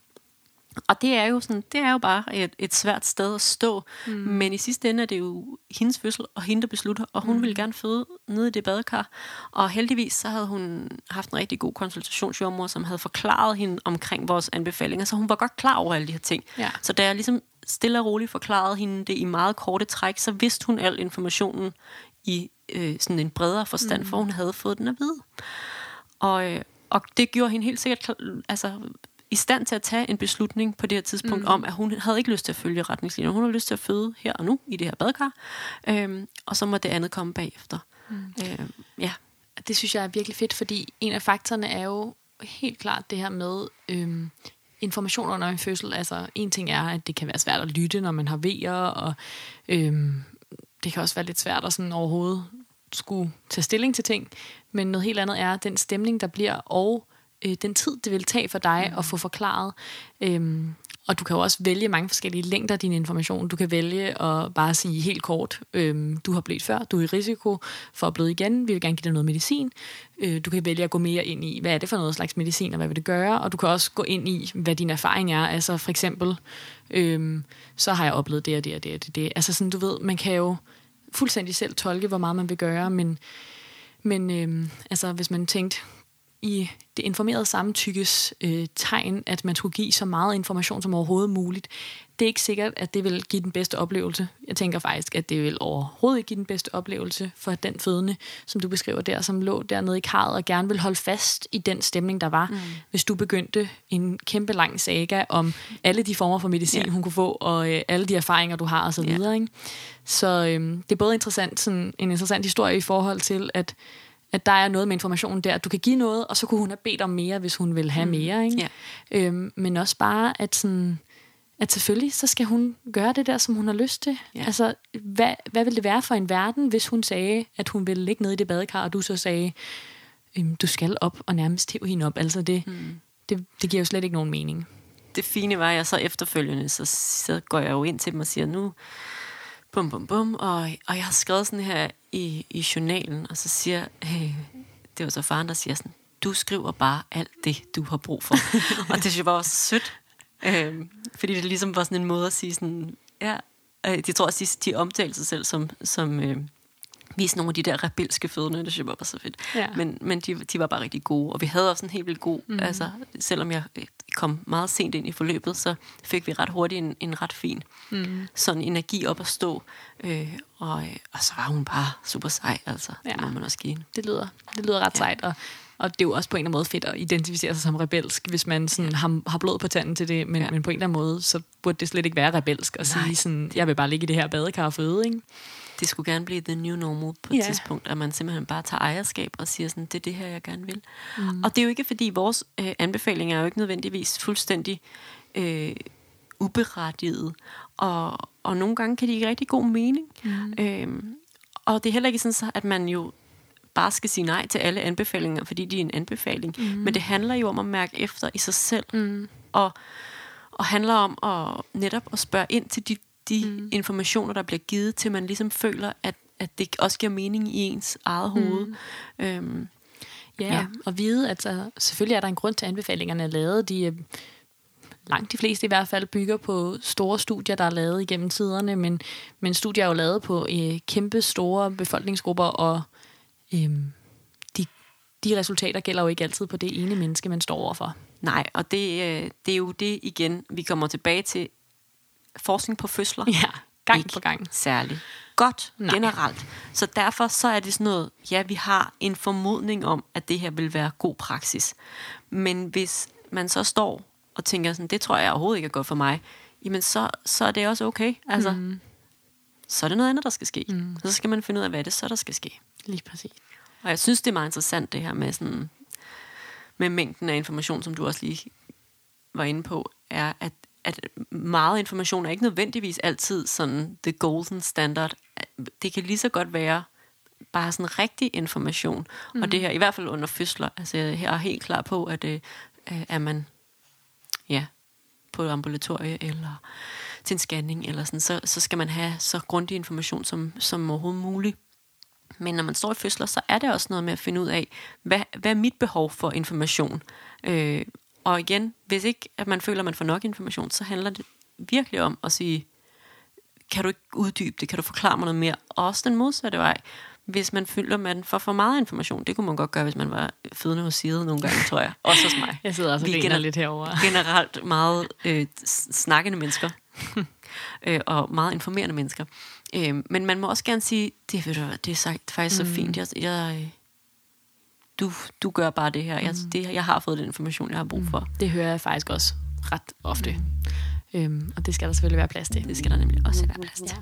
Og det er jo sådan, det er jo bare et, et svært sted at stå. Mm. Men i sidste ende er det jo hendes fødsel, og hende, der beslutter. Og hun mm. ville gerne føde nede i det badekar. Og heldigvis så havde hun haft en rigtig god konsultationsjordmor, som havde forklaret hende omkring vores anbefalinger. Så hun var godt klar over alle de her ting. Ja. Så da jeg ligesom stille og roligt forklarede hende det i meget korte træk, så vidste hun al informationen i øh, sådan en bredere forstand, mm. for hun havde fået den at vide. Og, øh, og det gjorde hende helt sikkert altså, i stand til at tage en beslutning på det her tidspunkt mm. om, at hun havde ikke lyst til at følge retningslinjer. Hun havde lyst til at føde her og nu i det her badekar, øhm, og så må det andet komme bagefter. Mm. Øhm, ja. Det synes jeg er virkelig fedt, fordi en af faktorerne er jo helt klart det her med øhm, information under en fødsel. Altså en ting er, at det kan være svært at lytte, når man har vejer, og øhm, det kan også være lidt svært at sådan overhovedet skulle tage stilling til ting. Men noget helt andet er den stemning, der bliver, og øh, den tid, det vil tage for dig mm. at få forklaret. Øhm, og du kan jo også vælge mange forskellige længder af din information. Du kan vælge at bare sige helt kort, øhm, du har blødt før, du er i risiko for at bløde igen, vi vil gerne give dig noget medicin. Øh, du kan vælge at gå mere ind i, hvad er det for noget slags medicin, og hvad vil det gøre? Og du kan også gå ind i, hvad din erfaring er. Altså for eksempel, øhm, så har jeg oplevet det og det og det og det. det. Altså sådan, du ved, man kan jo fuldstændig selv tolke, hvor meget man vil gøre, men, men øhm, altså, hvis man tænkte, i det informerede samtykkes øh, tegn, at man skulle give så meget information som overhovedet muligt. Det er ikke sikkert, at det vil give den bedste oplevelse. Jeg tænker faktisk, at det vil overhovedet ikke give den bedste oplevelse for den fødende, som du beskriver der, som lå dernede i karret og gerne vil holde fast i den stemning, der var, mm. hvis du begyndte en kæmpe lang saga om alle de former for medicin, yeah. hun kunne få, og øh, alle de erfaringer, du har osv. Yeah. Ikke? Så øh, det er både interessant, sådan, en interessant historie i forhold til, at at der er noget med informationen der, at du kan give noget, og så kunne hun have bedt om mere, hvis hun vil have mm. mere. Ikke? Ja. Øhm, men også bare, at, sådan, at selvfølgelig, så skal hun gøre det der, som hun har lyst til. Ja. Altså, hvad, hvad ville det være for en verden, hvis hun sagde, at hun ville ligge nede i det badekar, og du så sagde, øhm, du skal op og nærmest hæve hende op. Altså, det, mm. det, det giver jo slet ikke nogen mening. Det fine var, at jeg så efterfølgende, så, så går jeg jo ind til dem og siger, nu bum, bum, bum, og, og jeg har skrevet sådan her i, i journalen, og så siger, hey, det var så faren, der siger sådan, du skriver bare alt det, du har brug for. og det synes jeg var også sødt, øh, fordi det ligesom var sådan en måde at sige sådan, ja, øh, de tror også, de, de omtalte sig selv som, som øh, vise nogle af de der rebelske fødende, det synes jeg var så fedt. Ja. Men, men de, de var bare rigtig gode, og vi havde også en helt vildt god, mm. altså selvom jeg øh, kom meget sent ind i forløbet, så fik vi ret hurtigt en, en ret fin mm. sådan energi op at stå, øh, og, øh, og så var hun bare super sej, altså, ja. det må man også give. Det lyder, det lyder ret ja. sejt, og og det er jo også på en eller anden måde fedt at identificere sig som rebelsk, hvis man sådan har, har blod på tanden til det, men, ja. men på en eller anden måde, så burde det slet ikke være rebelsk at Nej. sige sådan, jeg vil bare ligge i det her badekar og føde, ikke? Det skulle gerne blive the new normal på et yeah. tidspunkt, at man simpelthen bare tager ejerskab og siger sådan, det er det her, jeg gerne vil. Mm. Og det er jo ikke, fordi vores øh, anbefalinger er jo ikke nødvendigvis fuldstændig øh, uberettiget, og, og nogle gange kan de ikke rigtig god mening. Mm. Øhm, og det er heller ikke sådan, så, at man jo bare skal sige nej til alle anbefalinger, fordi de er en anbefaling. Mm. Men det handler jo om at mærke efter i sig selv, mm. og, og handler om at netop at spørge ind til de de mm. informationer, der bliver givet, til man ligesom føler, at, at det også giver mening i ens eget mm. hoved. Øhm, ja, ja, og vide, at så, selvfølgelig er der en grund til, at anbefalingerne er lavet. De er, langt de fleste i hvert fald bygger på store studier, der er lavet igennem tiderne, men, men studier er jo lavet på øh, kæmpe store befolkningsgrupper, og øh, de, de resultater gælder jo ikke altid på det ene menneske, man står overfor. Nej, og det, øh, det er jo det igen, vi kommer tilbage til, forskning på fødsler. Ja, gang ikke på gang. særligt godt Nej. generelt. Så derfor så er det sådan noget, ja, vi har en formodning om, at det her vil være god praksis. Men hvis man så står og tænker sådan, det tror jeg overhovedet ikke er godt for mig, jamen så, så er det også okay. Altså, mm. så er det noget andet, der skal ske. Mm. Så skal man finde ud af, hvad det så, der skal ske. Lige præcis. Og jeg synes, det er meget interessant, det her med, sådan, med mængden af information, som du også lige var inde på, er, at at meget information er ikke nødvendigvis altid sådan the golden standard. Det kan lige så godt være bare sådan rigtig information. Mm. Og det her, i hvert fald under fødsler, altså jeg er helt klar på, at øh, er man ja, på et ambulatorie eller til en scanning, eller sådan, så, så skal man have så grundig information som, som overhovedet muligt. Men når man står i fødsler, så er det også noget med at finde ud af, hvad, hvad er mit behov for information? Øh, og igen, hvis ikke at man føler, at man får nok information, så handler det virkelig om at sige, kan du ikke uddybe det, kan du forklare mig noget mere? Og også den modsatte vej. Hvis man føler, at man får for meget information, det kunne man godt gøre, hvis man var fødende hos Side nogle gange, tror jeg. Også hos mig. Jeg sidder også og er gener- lidt herovre. Generelt meget øh, snakkende mennesker. øh, og meget informerende mennesker. Øh, men man må også gerne sige, det, ved du, det er sagt faktisk mm. så fint. Jeg, jeg, du, du gør bare det her. Jeg, det, jeg har fået den information, jeg har brug for. Det hører jeg faktisk også ret ofte. Øhm, og det skal der selvfølgelig være plads til. Det skal der nemlig også være plads til.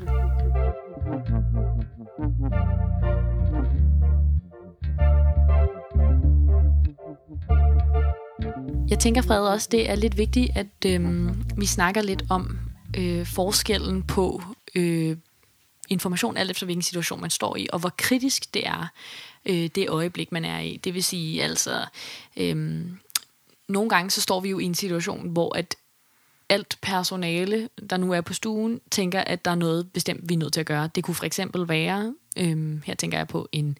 Jeg tænker, Fred, også, det er lidt vigtigt, at øhm, vi snakker lidt om øh, forskellen på øh, information, alt efter hvilken situation man står i, og hvor kritisk det er, øh, det øjeblik, man er i. Det vil sige, altså, øh, nogle gange så står vi jo i en situation, hvor at alt personale, der nu er på stuen, tænker, at der er noget bestemt, vi er nødt til at gøre. Det kunne for eksempel være, øh, her tænker jeg på en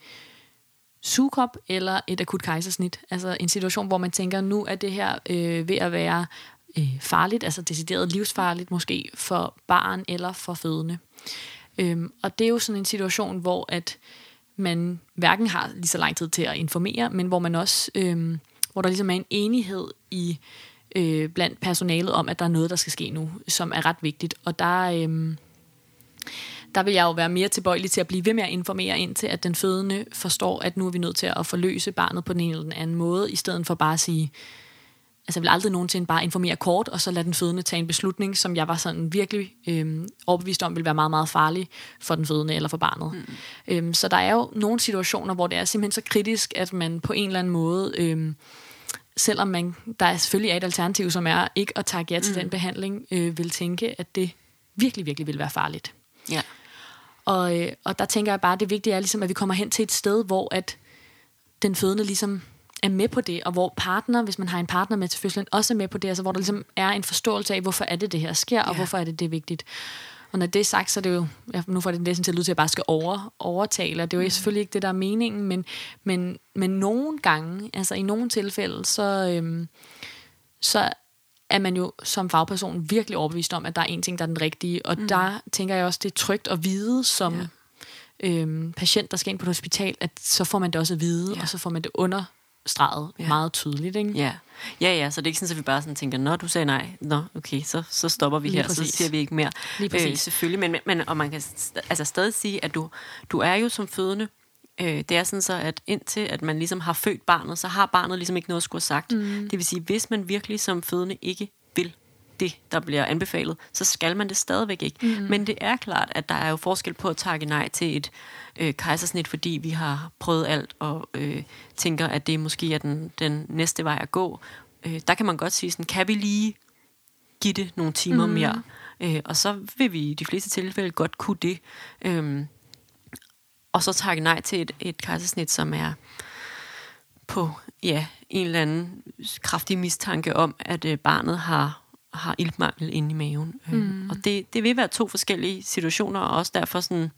sugekop eller et akut kejsersnit. Altså en situation, hvor man tænker, nu er det her øh, ved at være øh, farligt, altså decideret livsfarligt måske for barn eller for fødende. Øhm, og det er jo sådan en situation, hvor at man hverken har lige så lang tid til at informere, men hvor man også, øhm, hvor der ligesom er en enighed i øh, blandt personalet om, at der er noget, der skal ske nu, som er ret vigtigt. Og der, øhm, der vil jeg jo være mere tilbøjelig til at blive ved med at informere indtil, at den fødende forstår, at nu er vi nødt til at forløse barnet på den ene eller den anden måde, i stedet for bare at sige, altså jeg vil aldrig nogensinde bare informere kort, og så lade den fødende tage en beslutning, som jeg var sådan virkelig øhm, overbevist om, ville være meget, meget farlig for den fødende eller for barnet. Mm. Øhm, så der er jo nogle situationer, hvor det er simpelthen så kritisk, at man på en eller anden måde, øhm, selvom man, der er selvfølgelig er et alternativ, som er ikke at takke ja til mm. den behandling, øh, vil tænke, at det virkelig, virkelig vil være farligt. Ja. Og, øh, og der tænker jeg bare, at det vigtige er, ligesom, at vi kommer hen til et sted, hvor at den fødende ligesom er med på det, og hvor partner, hvis man har en partner med til fødslen, også er med på det, altså hvor der ligesom er en forståelse af, hvorfor er det, det her sker, og Ja. hvorfor er det, det er vigtigt. Og når det er sagt, så er det jo, ja, nu får det næsten til at lyde til, at jeg bare skal over, overtale, og det er jo selvfølgelig ikke det, der er meningen, men, men, men nogle gange, altså i nogle tilfælde, så, øhm, så er man jo som fagperson virkelig overbevist om, at der er en ting, der er den rigtige. Og mm. der tænker jeg også, det er trygt at vide som ja. øhm, patient, der skal ind på et hospital, at så får man det også at vide, Ja. og så får man det understreget Ja. ja. meget tydeligt. Ikke? Ja. ja, ja, så det er ikke sådan, at vi bare sådan tænker, nå, du sagde nej, nå, okay, så, så stopper vi Lige her, så præcis. siger vi ikke mere. Lige præcis. Øh, selvfølgelig, men, men og man kan altså stadig sige, at du, du er jo som fødende, øh, det er sådan så, at indtil at man ligesom har født barnet, så har barnet ligesom ikke noget at skulle have sagt. Mm. Det vil sige, hvis man virkelig som fødende ikke det, der bliver anbefalet, så skal man det stadigvæk ikke. Mm. Men det er klart, at der er jo forskel på at takke nej til et øh, kejsersnit, fordi vi har prøvet alt og øh, tænker, at det måske er den, den næste vej at gå. Øh, der kan man godt sige sådan, kan vi lige give det nogle timer mm. mere? Øh, og så vil vi i de fleste tilfælde godt kunne det. Øhm, og så takke nej til et, et kejsersnit, som er på ja, en eller anden kraftig mistanke om, at øh, barnet har, har iltmangel inde i maven. Mm. Øhm, og det, det vil være to forskellige situationer, og også derfor sådan,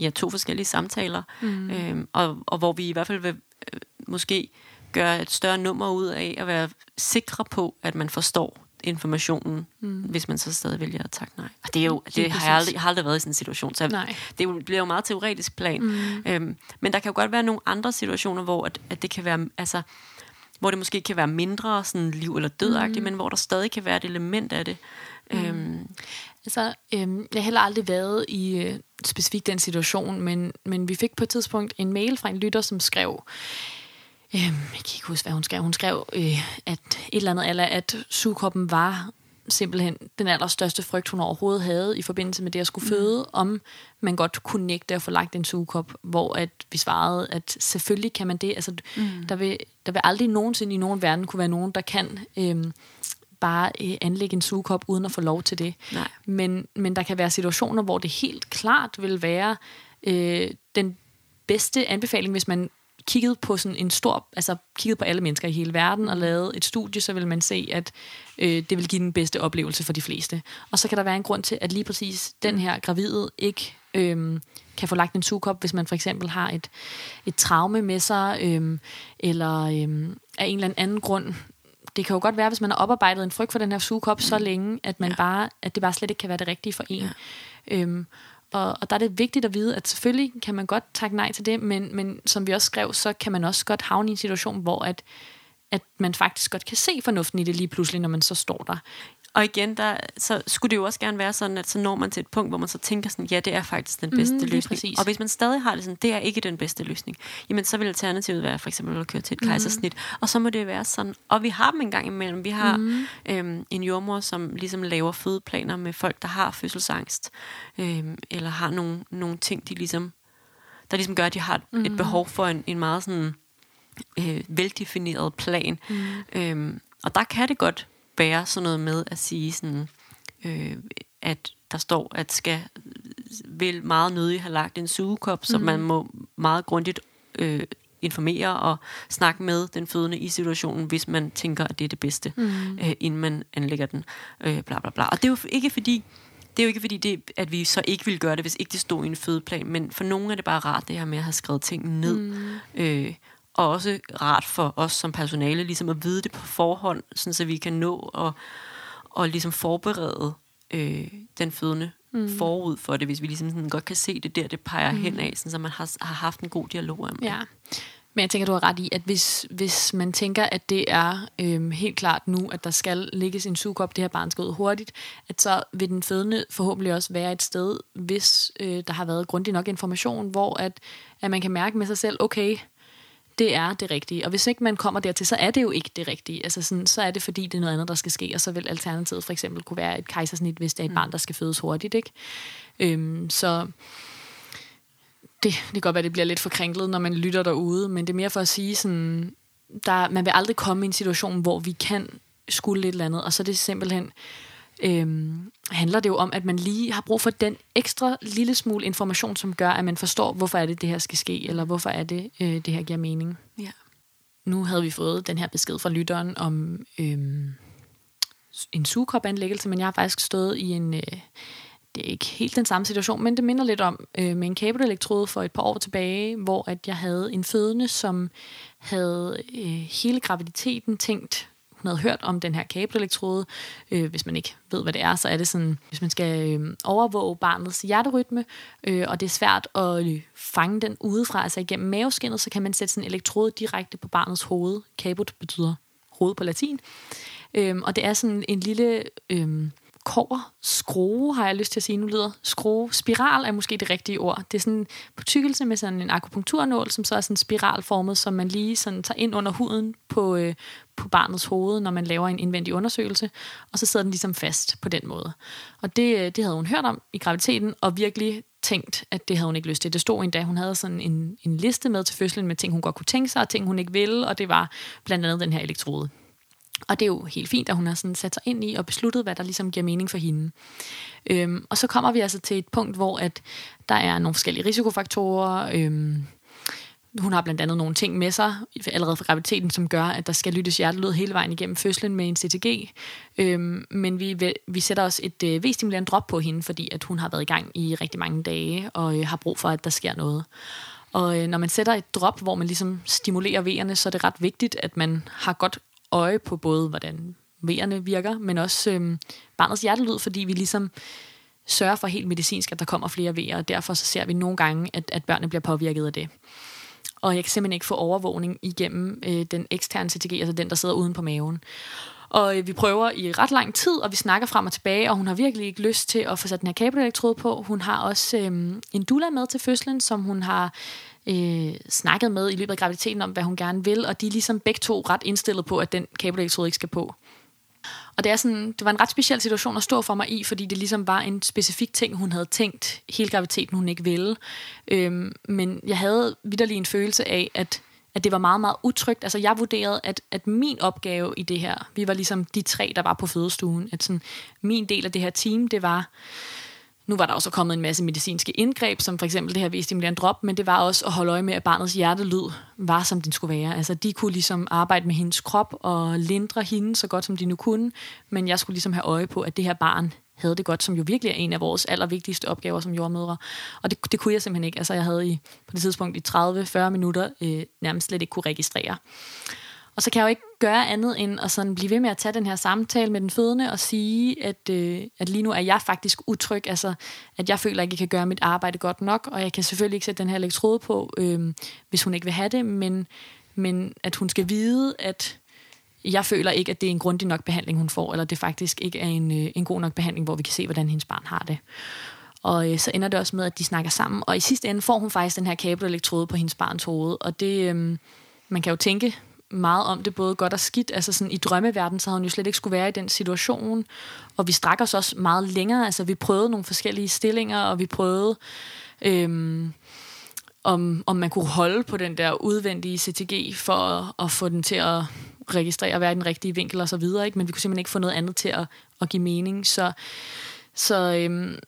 ja, to forskellige samtaler, mm. øhm, og, og hvor vi i hvert fald vil øh, måske gøre et større nummer ud af at være sikre på, at man forstår informationen, mm. hvis man så stadig vælger at takke nej. Og det, er jo, det har jeg, aldrig, har aldrig været i sådan en situation, så Nej. det er jo- bliver jo meget teoretisk plan. Mm. Øhm, men der kan jo godt være nogle andre situationer, hvor at, at det kan være, altså, hvor det måske kan være mindre sådan liv- eller dødagtigt, mm. men hvor der stadig kan være et element af det. Mm. Øhm, Altså, øhm, jeg har heller aldrig været i øh, specifikt den situation, men, men vi fik på et tidspunkt en mail fra en lytter, som skrev, øhm, jeg kan ikke huske, hvad hun skrev, hun skrev, øh, at et eller andet, eller at sugekoppen var simpelthen den allerstørste frygt, hun overhovedet havde i forbindelse med det at skulle føde, om man godt kunne nægte at få lagt en sugekop, hvor at vi svarede, at selvfølgelig kan man det. Altså, mm. der, vil, der vil aldrig nogensinde i nogen verden kunne være nogen, der kan øhm, bare øh, anlægge en sugekop uden at få lov til det. Nej. Men, men der kan være situationer, hvor det helt klart vil være øh, den bedste anbefaling, hvis man kiggede på sådan en stor, altså kiggede på alle mennesker i hele verden og lavede et studie, så vil man se, at øh, det vil give den bedste oplevelse for de fleste. Og så kan der være en grund til, at lige præcis den her gravide ikke øh, kan få lagt en sugekop, hvis man for eksempel har et, et traume med sig, øh, eller øh, af en eller anden grund det kan jo godt være, hvis man har oparbejdet en frygt for den her sugekop så længe, at, man ja. bare, at det bare slet ikke kan være det rigtige for en. Ja. Øhm, og, og der er det vigtigt at vide, at selvfølgelig kan man godt takke nej til det, men, men som vi også skrev, så kan man også godt havne i en situation, hvor at, at man faktisk godt kan se fornuften i det lige pludselig, når man så står der. Og igen, der, så skulle det jo også gerne være sådan, at så når man til et punkt, hvor man så tænker sådan, ja, det er faktisk den bedste mm, løsning. Præcis. Og hvis man stadig har det sådan, det er ikke den bedste løsning, jamen så vil alternativet være for eksempel at køre til et mm. kejsersnit. Og så må det være sådan. Og vi har dem en gang imellem. Vi har mm. øhm, en jordmor, som ligesom laver fødeplaner med folk, der har fødselsangst, øhm, eller har nogle, nogle ting, de ligesom, der ligesom gør, at de har mm. et behov for en, en meget sådan øh, veldefineret plan. Mm. Øhm, og der kan det godt være sådan noget med at sige sådan, øh, at der står, at skal vil meget nødig have lagt en sugekop, mm. så man må meget grundigt øh, informere og snakke med den fødende i situationen, hvis man tænker, at det er det bedste, mm. øh, inden man anlægger den. Øh, bla, bla, bla. Og det er jo ikke fordi, det er jo ikke fordi, det, at vi så ikke ville gøre det, hvis ikke det stod i en fødeplan, men for nogle er det bare rart, det her med at have skrevet ting ned. Mm. Øh, og også rart for os som personale, ligesom at vide det på forhånd, sådan så vi kan nå og, og ligesom forberede øh, den fødende mm. forud for det, hvis vi ligesom sådan godt kan se det der, det peger mm. hen af, sådan, så man har, har haft en god dialog om ja. Men jeg tænker, du har ret i, at hvis, hvis man tænker, at det er øhm, helt klart nu, at der skal ligges en sugekop, det her barn skal ud hurtigt, at så vil den fødende forhåbentlig også være et sted, hvis øh, der har været grundig nok information, hvor at, at man kan mærke med sig selv, okay, det er det rigtige. Og hvis ikke man kommer dertil, så er det jo ikke det rigtige. Altså sådan, så er det fordi, det er noget andet, der skal ske, og så vil alternativet for eksempel kunne være et kejsersnit, hvis det er et mm. barn, der skal fødes hurtigt. Ikke? Øhm, så det, det kan godt være, det bliver lidt forkringlet, når man lytter derude, men det er mere for at sige, sådan, der, man vil aldrig komme i en situation, hvor vi kan skulle lidt eller andet, og så er det simpelthen øhm, handler det jo om, at man lige har brug for den ekstra lille smule information, som gør, at man forstår, hvorfor er det, det her skal ske, eller hvorfor er det, øh, det her giver mening. Ja. Nu havde vi fået den her besked fra lytteren om øhm, en sugekopanlæggelse, men jeg har faktisk stået i en... Øh, det er ikke helt den samme situation, men det minder lidt om øh, med en kabelelektrode for et par år tilbage, hvor at jeg havde en fødende, som havde øh, hele graviditeten tænkt hun havde hørt om den her kabelelektrode. Øh, hvis man ikke ved, hvad det er, så er det sådan, hvis man skal øh, overvåge barnets hjerterytme, øh, og det er svært at øh, fange den udefra, altså igennem maveskinnet, så kan man sætte sådan en elektrode direkte på barnets hoved. Caput betyder hoved på latin. Øh, og det er sådan en lille... Øh, kover, skrue, har jeg lyst til at sige, nu lyder skrue. Spiral er måske det rigtige ord. Det er sådan på tykkelse med sådan en akupunkturnål, som så er sådan spiralformet, som man lige sådan tager ind under huden på, øh, på barnets hoved, når man laver en indvendig undersøgelse, og så sidder den ligesom fast på den måde. Og det, øh, det havde hun hørt om i graviditeten, og virkelig tænkt, at det havde hun ikke lyst til. Det stod endda, hun havde sådan en, en liste med til fødslen med ting, hun godt kunne tænke sig, og ting, hun ikke ville, og det var blandt andet den her elektrode. Og det er jo helt fint, at hun har sådan sat sig ind i og besluttet, hvad der ligesom giver mening for hende. Øhm, og så kommer vi altså til et punkt, hvor at der er nogle forskellige risikofaktorer. Øhm, hun har blandt andet nogle ting med sig allerede fra graviditeten, som gør, at der skal lyttes hjertelyd hele vejen igennem fødslen med en CTG. Øhm, men vi, vi sætter også et øh, V-stimulerende drop på hende, fordi at hun har været i gang i rigtig mange dage og øh, har brug for, at der sker noget. Og øh, når man sætter et drop, hvor man ligesom stimulerer V'erne, så er det ret vigtigt, at man har godt øje på både, hvordan vejerne virker, men også øhm, barnets hjertelyd, fordi vi ligesom sørger for helt medicinsk, at der kommer flere vejer, og derfor så ser vi nogle gange, at, at børnene bliver påvirket af det. Og jeg kan simpelthen ikke få overvågning igennem øh, den eksterne CTG, altså den, der sidder uden på maven. Og øh, vi prøver i ret lang tid, og vi snakker frem og tilbage, og hun har virkelig ikke lyst til at få sat den her kabelelektrode på. Hun har også øh, en dula med til fødslen, som hun har øh, snakket med i løbet af graviditeten om, hvad hun gerne vil, og de er ligesom begge to ret indstillet på, at den kabelelektrode ikke skal på. Og det, er sådan, det var en ret speciel situation at stå for mig i, fordi det ligesom var en specifik ting, hun havde tænkt hele graviditeten, hun ikke ville. Øhm, men jeg havde vidderlig en følelse af, at, at det var meget, meget utrygt. Altså jeg vurderede, at, at min opgave i det her, vi var ligesom de tre, der var på fødestuen, at sådan, min del af det her team, det var nu var der også kommet en masse medicinske indgreb, som for eksempel det her V-stimulerende drop, men det var også at holde øje med, at barnets hjertelyd var, som den skulle være. Altså, de kunne ligesom arbejde med hendes krop og lindre hende så godt, som de nu kunne, men jeg skulle ligesom have øje på, at det her barn havde det godt, som jo virkelig er en af vores allervigtigste opgaver som jordmødre. Og det, det kunne jeg simpelthen ikke. Altså, jeg havde i, på det tidspunkt i 30-40 minutter øh, nærmest slet ikke kunne registrere og så kan jeg jo ikke gøre andet end at sådan blive ved med at tage den her samtale med den fødende og sige, at, øh, at lige nu er jeg faktisk utryg, altså at jeg føler ikke, jeg kan gøre mit arbejde godt nok, og jeg kan selvfølgelig ikke sætte den her elektrode på, øh, hvis hun ikke vil have det, men, men at hun skal vide, at jeg føler ikke, at det er en grundig nok behandling, hun får, eller det faktisk ikke er en, øh, en god nok behandling, hvor vi kan se, hvordan hendes barn har det. Og øh, så ender det også med, at de snakker sammen, og i sidste ende får hun faktisk den her kabelelektrode på hendes barns hoved, og det, øh, man kan jo tænke meget om det, både godt og skidt. Altså sådan i drømmeverden, så havde hun jo slet ikke skulle være i den situation. Og vi strak os også meget længere. Altså vi prøvede nogle forskellige stillinger, og vi prøvede, øhm, om, om man kunne holde på den der udvendige CTG for at, at få den til at registrere hver den rigtige vinkel og så videre. Ikke? Men vi kunne simpelthen ikke få noget andet til at, at give mening. Så, så øhm,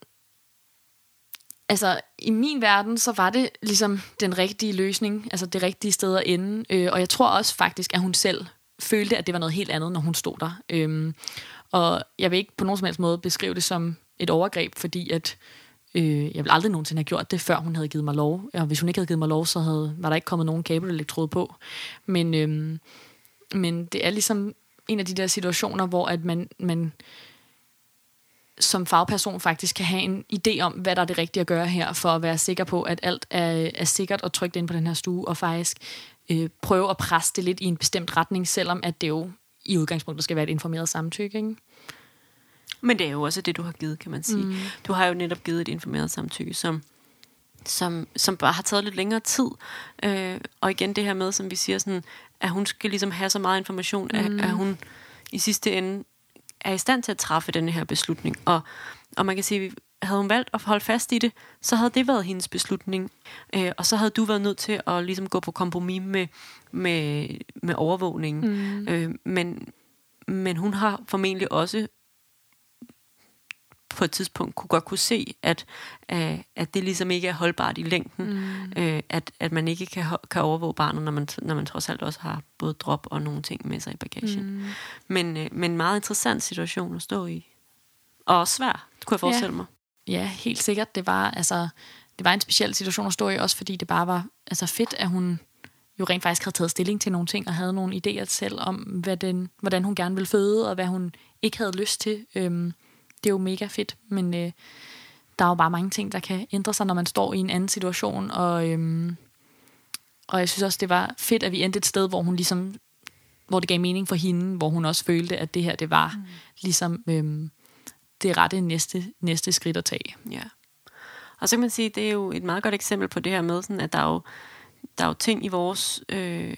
altså, i min verden, så var det ligesom den rigtige løsning, altså det rigtige sted at ende. Øh, og jeg tror også faktisk, at hun selv følte, at det var noget helt andet, når hun stod der. Øhm, og jeg vil ikke på nogen som helst måde beskrive det som et overgreb, fordi at øh, jeg vil aldrig nogensinde have gjort det, før hun havde givet mig lov. Og hvis hun ikke havde givet mig lov, så havde, var der ikke kommet nogen kabelelektrode på. Men, øhm, men det er ligesom en af de der situationer, hvor at man, man som fagperson faktisk kan have en idé om, hvad der er det rigtige at gøre her, for at være sikker på, at alt er, er sikkert og trygt ind på den her stue, og faktisk øh, prøve at presse det lidt i en bestemt retning, selvom at det jo i udgangspunktet skal være et informeret samtykke. Ikke? Men det er jo også det, du har givet, kan man sige. Mm. Du har jo netop givet et informeret samtykke, som, som, som bare har taget lidt længere tid. Øh, og igen det her med, som vi siger, sådan, at hun skal ligesom have så meget information, mm. at, at hun i sidste ende er i stand til at træffe den her beslutning. Og, og man kan sige, havde hun valgt at holde fast i det, så havde det været hendes beslutning. Øh, og så havde du været nødt til at ligesom gå på kompromis med, med, med overvågningen. Mm. Øh, men, men hun har formentlig også på et tidspunkt kunne godt kunne se, at, øh, at det ligesom ikke er holdbart i længden, mm. øh, at, at man ikke kan, kan overvåge barnet, når man, når man trods alt også har både drop og nogle ting med sig i bagagen. Mm. Men, øh, men meget interessant situation at stå i. Og også svær, kunne jeg forestille ja. mig. Ja, helt sikkert. Det var, altså, det var en speciel situation at stå i, også fordi det bare var altså fedt, at hun jo rent faktisk havde taget stilling til nogle ting, og havde nogle idéer selv om, hvad den, hvordan hun gerne ville føde, og hvad hun ikke havde lyst til. Øhm, det er jo mega fedt, men øh, der er jo bare mange ting, der kan ændre sig, når man står i en anden situation, og, øhm, og jeg synes også, det var fedt, at vi endte et sted, hvor hun ligesom, hvor det gav mening for hende, hvor hun også følte, at det her, det var mm. ligesom øhm, det rette næste, næste skridt at tage. Ja. Og så kan man sige, det er jo et meget godt eksempel på det her med, sådan, at der er jo, der er jo ting i vores, øh,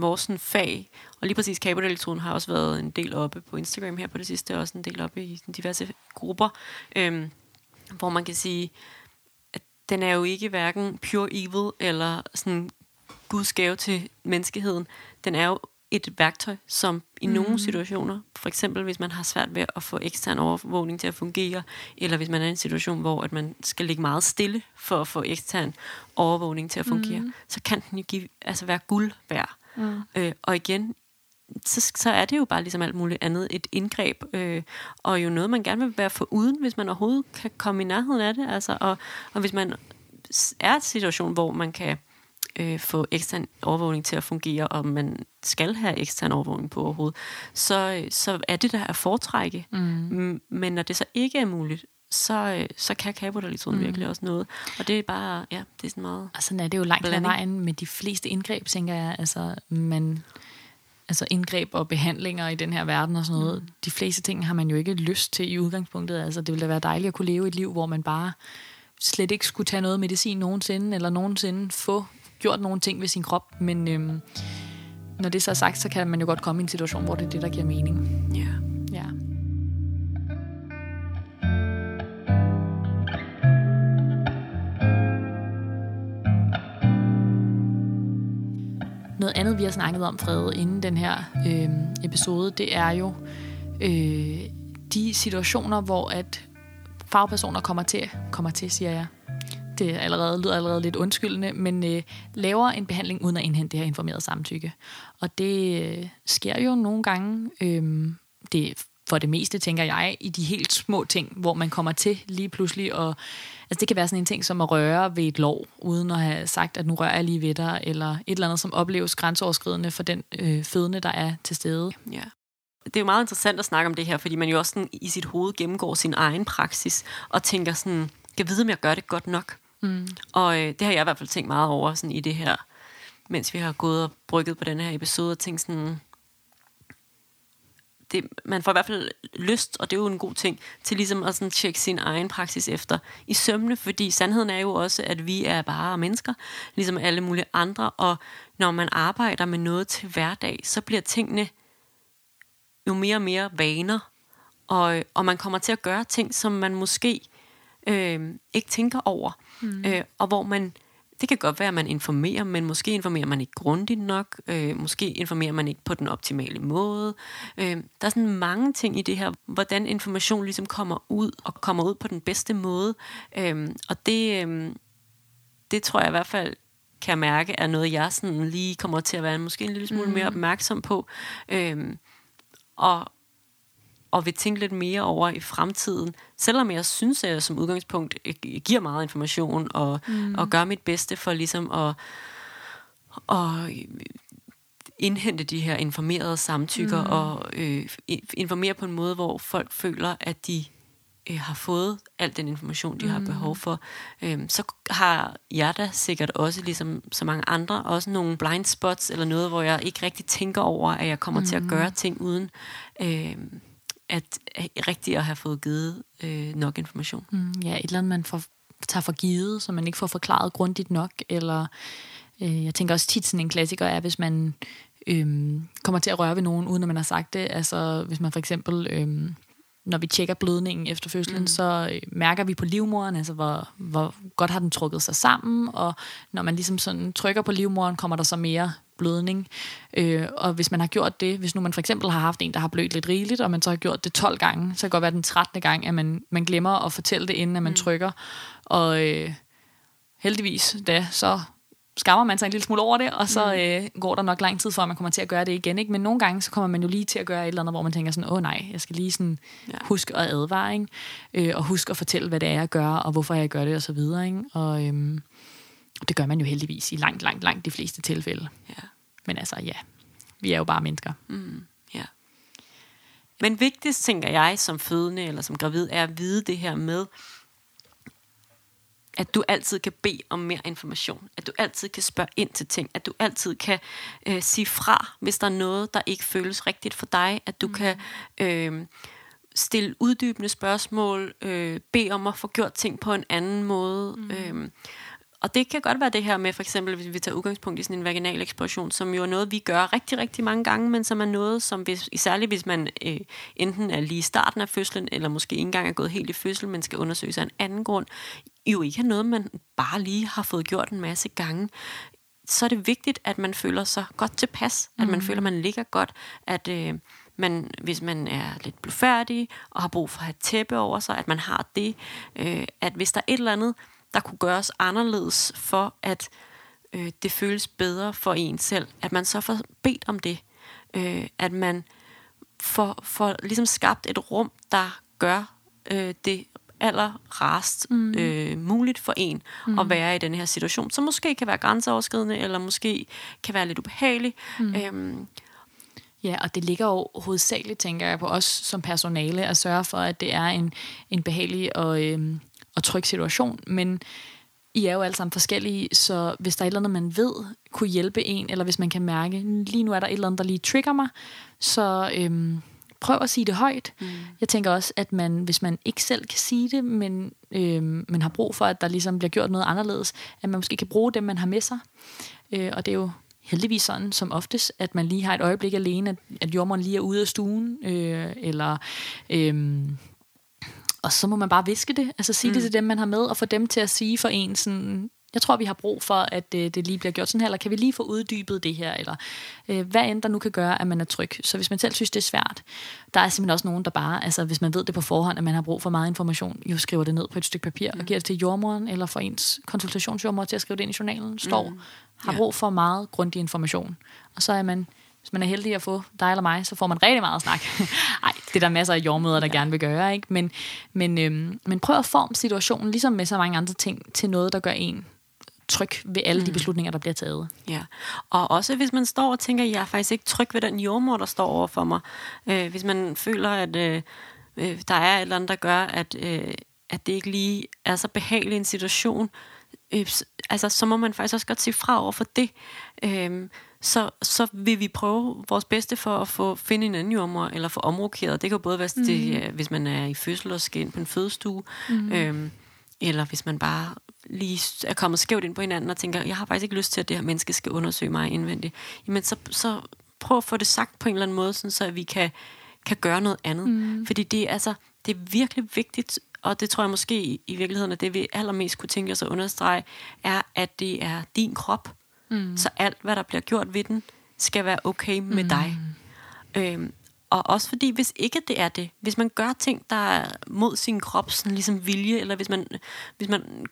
vores sådan, fag, og lige præcis kabelelektronen har også været en del oppe på Instagram her på det sidste, og også en del oppe i diverse grupper, øhm, hvor man kan sige, at den er jo ikke hverken pure evil eller sådan Guds gave til menneskeheden. Den er jo et værktøj, som i mm. nogle situationer, for eksempel hvis man har svært ved at få ekstern overvågning til at fungere, eller hvis man er i en situation, hvor at man skal ligge meget stille for at få ekstern overvågning til at fungere, mm. så kan den jo give, altså være guld værd. Mm. Øh, og igen, så, så er det jo bare ligesom alt muligt andet et indgreb, øh, og jo noget, man gerne vil være for uden, hvis man overhovedet kan komme i nærheden af det. Altså, og, og hvis man er i en situation, hvor man kan øh, få ekstern overvågning til at fungere, og man skal have ekstern overvågning på overhovedet, så, så er det der at foretrække. Mm. Men når det så ikke er muligt, så, øh, så kan kabelelektroden mm. virkelig også noget. Og det er bare, ja, det er sådan meget... Og sådan er det jo langt ad vejen med de fleste indgreb, tænker jeg. Altså, man, altså indgreb og behandlinger i den her verden og sådan noget. Mm. De fleste ting har man jo ikke lyst til i udgangspunktet. Altså, det ville da være dejligt at kunne leve et liv, hvor man bare slet ikke skulle tage noget medicin nogensinde, eller nogensinde få gjort nogle ting ved sin krop. Men øhm, når det så er sagt, så kan man jo godt komme i en situation, hvor det er det, der giver mening. Ja. Ja. Noget andet, vi har snakket om, Frede, inden den her øh, episode, det er jo øh, de situationer, hvor at fagpersoner kommer til, kommer til, siger jeg, det er allerede, lyder allerede lidt undskyldende, men øh, laver en behandling uden at indhente det her informerede samtykke. Og det øh, sker jo nogle gange. Øh, det for det meste, tænker jeg, i de helt små ting, hvor man kommer til lige pludselig. Og, altså det kan være sådan en ting som at røre ved et lov, uden at have sagt, at nu rører jeg lige ved dig, eller et eller andet, som opleves grænseoverskridende for den øh, fødende, der er til stede. Ja. Det er jo meget interessant at snakke om det her, fordi man jo også sådan i sit hoved gennemgår sin egen praksis, og tænker sådan, jeg vide, om jeg gør det godt nok. Mm. Og øh, det har jeg i hvert fald tænkt meget over sådan i det her, mens vi har gået og brygget på den her episode, og tænkt sådan, det, man får i hvert fald lyst, og det er jo en god ting, til ligesom at sådan tjekke sin egen praksis efter i sømne, fordi sandheden er jo også, at vi er bare mennesker, ligesom alle mulige andre, og når man arbejder med noget til hverdag, så bliver tingene jo mere og mere vaner, og, og man kommer til at gøre ting, som man måske øh, ikke tænker over, mm. øh, og hvor man det kan godt være, at man informerer, men måske informerer man ikke grundigt nok. Øh, måske informerer man ikke på den optimale måde. Øh, der er sådan mange ting i det her, hvordan information ligesom kommer ud, og kommer ud på den bedste måde. Øh, og det, øh, det tror jeg i hvert fald kan jeg mærke, er noget, jeg sådan lige kommer til at være måske en lille smule mere mm. opmærksom på. Øh, og, og vil tænke lidt mere over i fremtiden. Selvom jeg synes, at jeg som udgangspunkt giver meget information og, mm. og gør mit bedste for ligesom at, at indhente de her informerede samtykker mm. og øh, informere på en måde, hvor folk føler, at de øh, har fået al den information, de mm. har behov for, øh, så har jeg da sikkert også, ligesom så mange andre, også nogle blind spots eller noget, hvor jeg ikke rigtig tænker over, at jeg kommer mm. til at gøre ting uden... Øh, at, rigtigt at have fået givet øh, nok information. Mm, ja, et eller andet, man får, tager for givet, så man ikke får forklaret grundigt nok, eller øh, jeg tænker også tit sådan en klassiker er, hvis man øh, kommer til at røre ved nogen, uden at man har sagt det, altså hvis man for eksempel... Øh, når vi tjekker blødningen efter fødslen, mm. så øh, mærker vi på livmoderen, altså hvor, hvor godt har den trukket sig sammen, og når man ligesom sådan trykker på livmoderen, kommer der så mere blødning. Øh, og hvis man har gjort det, hvis nu man for eksempel har haft en, der har blødt lidt rigeligt, og man så har gjort det 12 gange, så kan det godt være den 13. gang, at man, man glemmer at fortælle det, inden at man mm. trykker. Og øh, heldigvis da, så skammer man sig en lille smule over det, og så mm. øh, går der nok lang tid for, at man kommer til at gøre det igen. Ikke? Men nogle gange, så kommer man jo lige til at gøre et eller andet, hvor man tænker sådan, åh nej, jeg skal lige sådan ja. huske at advare, ikke? Øh, og huske at fortælle, hvad det er, jeg gør, og hvorfor jeg gør det, og så videre. Ikke? Og øhm, det gør man jo heldigvis i langt, langt, langt de fleste tilfælde. Ja. Men altså, ja, vi er jo bare mennesker. Mm, ja. Men vigtigst, tænker jeg, som fødende eller som gravid, er at vide det her med, at du altid kan bede om mere information, at du altid kan spørge ind til ting, at du altid kan øh, sige fra, hvis der er noget, der ikke føles rigtigt for dig, at du mm. kan øh, stille uddybende spørgsmål, øh, bede om at få gjort ting på en anden måde. Mm. Øh, og det kan godt være det her med, for eksempel, hvis vi tager udgangspunkt i sådan en vaginal eksplosion, som jo er noget, vi gør rigtig, rigtig mange gange, men som er noget, som hvis, særligt hvis man øh, enten er lige i starten af fødslen, eller måske ikke engang er gået helt i fødsel, men skal undersøge sig en anden grund, jo ikke er noget, man bare lige har fået gjort en masse gange så er det vigtigt, at man føler sig godt tilpas, at man mm. føler, at man ligger godt, at øh, man, hvis man er lidt blufærdig og har brug for at have tæppe over sig, at man har det, øh, at hvis der er et eller andet, der kunne gøres anderledes for, at øh, det føles bedre for en selv. At man så får bedt om det. Øh, at man får, får ligesom skabt et rum, der gør øh, det aller rarest mm. øh, muligt for en mm. at være i den her situation, som måske kan være grænseoverskridende, eller måske kan være lidt ubehagelig. Mm. Øhm, Ja, og det ligger jo hovedsageligt, tænker jeg, på os som personale at sørge for, at det er en, en behagelig og, øhm, og tryg situation, men I er jo alle sammen forskellige, så hvis der er et eller andet, man ved kunne hjælpe en, eller hvis man kan mærke, lige nu er der et eller andet, der lige trigger mig, så øhm, prøv at sige det højt. Mm. Jeg tænker også, at man, hvis man ikke selv kan sige det, men øhm, man har brug for, at der ligesom bliver gjort noget anderledes, at man måske kan bruge det, man har med sig. Øh, og det er jo heldigvis sådan, som oftest, at man lige har et øjeblik alene, at, at jordmoren lige er ude af stuen, øh, eller øh, og så må man bare viske det, altså sige mm. det til dem, man har med, og få dem til at sige for en sådan, jeg tror, vi har brug for, at det, det lige bliver gjort sådan her, eller kan vi lige få uddybet det her, eller øh, hvad end der nu kan gøre, at man er tryg. Så hvis man selv synes, det er svært, der er simpelthen også nogen, der bare, altså hvis man ved det på forhånd, at man har brug for meget information, jo skriver det ned på et stykke papir, mm. og giver det til jordmoren, eller for ens konsultationsjordmor til at skrive det ind i journalen, står, mm. har brug for meget grundig information. Og så er man hvis man er heldig at få dig eller mig, så får man rigtig meget snak. Nej, det er der masser af jordmøder, der ja. gerne vil gøre, ikke? Men, men, øhm, men prøv at forme situationen, ligesom med så mange andre ting, til noget, der gør en tryg ved alle mm. de beslutninger, der bliver taget. Ja, og også hvis man står og tænker, jeg er faktisk ikke tryg ved den jordmor, der står over for mig. Øh, hvis man føler, at øh, øh, der er et eller andet, der gør, at, øh, at det ikke lige er så behagelig en situation, øh, altså, så må man faktisk også godt sige fra over for det. Øh, så, så vil vi prøve vores bedste for at få finde en anden jordmor, eller få omrokeret. Det kan både være, mm. det, hvis man er i fødsel og skal ind på en fødestue, mm. øhm, eller hvis man bare lige er kommet skævt ind på hinanden og tænker, jeg har faktisk ikke lyst til, at det her menneske skal undersøge mig indvendigt. Jamen, så, så prøv at få det sagt på en eller anden måde, sådan, så vi kan, kan gøre noget andet. Mm. Fordi det, altså, det er virkelig vigtigt, og det tror jeg måske i, virkeligheden, at det vi allermest kunne tænke os at understrege, er, at det er din krop. Mm. Så alt, hvad der bliver gjort ved den, skal være okay med mm. dig. Øhm, og også fordi, hvis ikke det er det, hvis man gør ting, der er mod sin krop, sådan ligesom vilje, eller hvis man, hvis man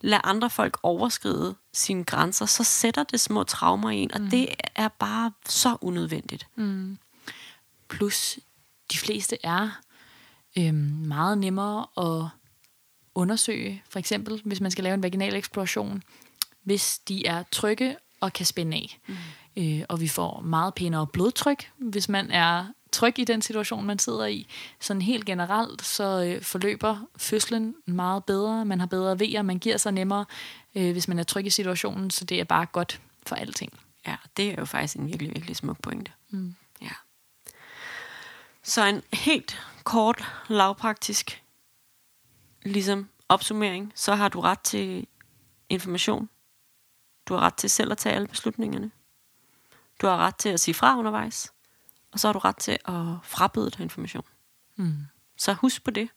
lader andre folk overskride sine grænser, så sætter det små traumer i en, og mm. det er bare så unødvendigt. Mm. Plus, de fleste er øhm, meget nemmere at undersøge, for eksempel hvis man skal lave en vaginal eksploration, hvis de er trygge og kan spænde af. Mm. Øh, og vi får meget pænere blodtryk, hvis man er tryg i den situation, man sidder i. Sådan helt generelt, så øh, forløber fødslen meget bedre. Man har bedre vejer, man giver sig nemmere, øh, hvis man er tryg i situationen, så det er bare godt for alting. Ja, det er jo faktisk en virkelig, virkelig smuk pointe. Mm. Ja. Så en helt kort, lavpraktisk ligesom opsummering, så har du ret til information. Du har ret til selv at tage alle beslutningerne. Du har ret til at sige fra undervejs. Og så har du ret til at frabede dig information. Mm. Så husk på det.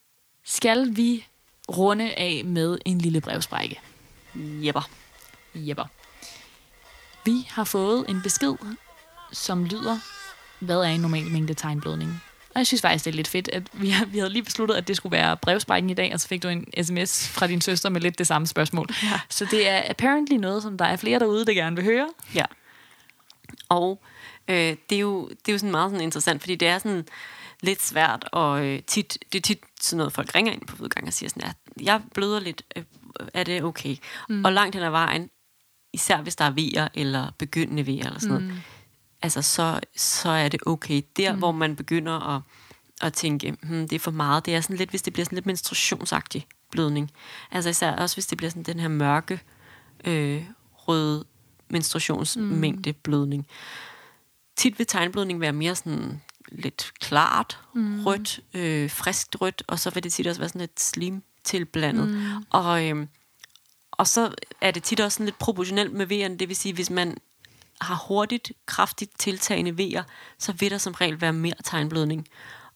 Skal vi runde af med en lille brevsprække? Jepper. Jepper. Vi har fået en besked, som lyder, hvad er en normal mængde tegnblødning? Og jeg synes faktisk, det er lidt fedt, at vi, har, vi havde lige besluttet, at det skulle være brevsprækken i dag, og så fik du en sms fra din søster med lidt det samme spørgsmål. Ja. Så det er apparently noget, som der er flere derude, der gerne vil høre. Ja. Og øh, det, er jo, det er jo sådan meget sådan interessant, fordi det er sådan lidt svært, og øh, tit, det er tit sådan noget, folk ringer ind på udgang og siger sådan, at jeg bløder lidt, øh, er det okay? Mm. Og langt hen ad vejen, især hvis der er vejer eller begyndende vejer eller sådan mm. noget, altså så, så er det okay. Der, mm. hvor man begynder at, at tænke, hmm, det er for meget, det er sådan lidt, hvis det bliver sådan lidt menstruationsagtig blødning. Altså især også, hvis det bliver sådan den her mørke, øh, røde menstruationsmængde mm. blødning. Tit vil tegnblødning være mere sådan lidt klart, mm. rødt, øh, friskt rødt, og så vil det tit også være sådan lidt slim tilblandet. Mm. Og, øh, og så er det tit også sådan lidt proportionelt med V'erne, det vil sige, hvis man har hurtigt, kraftigt tiltagende vejer, så vil der som regel være mere tegnblødning.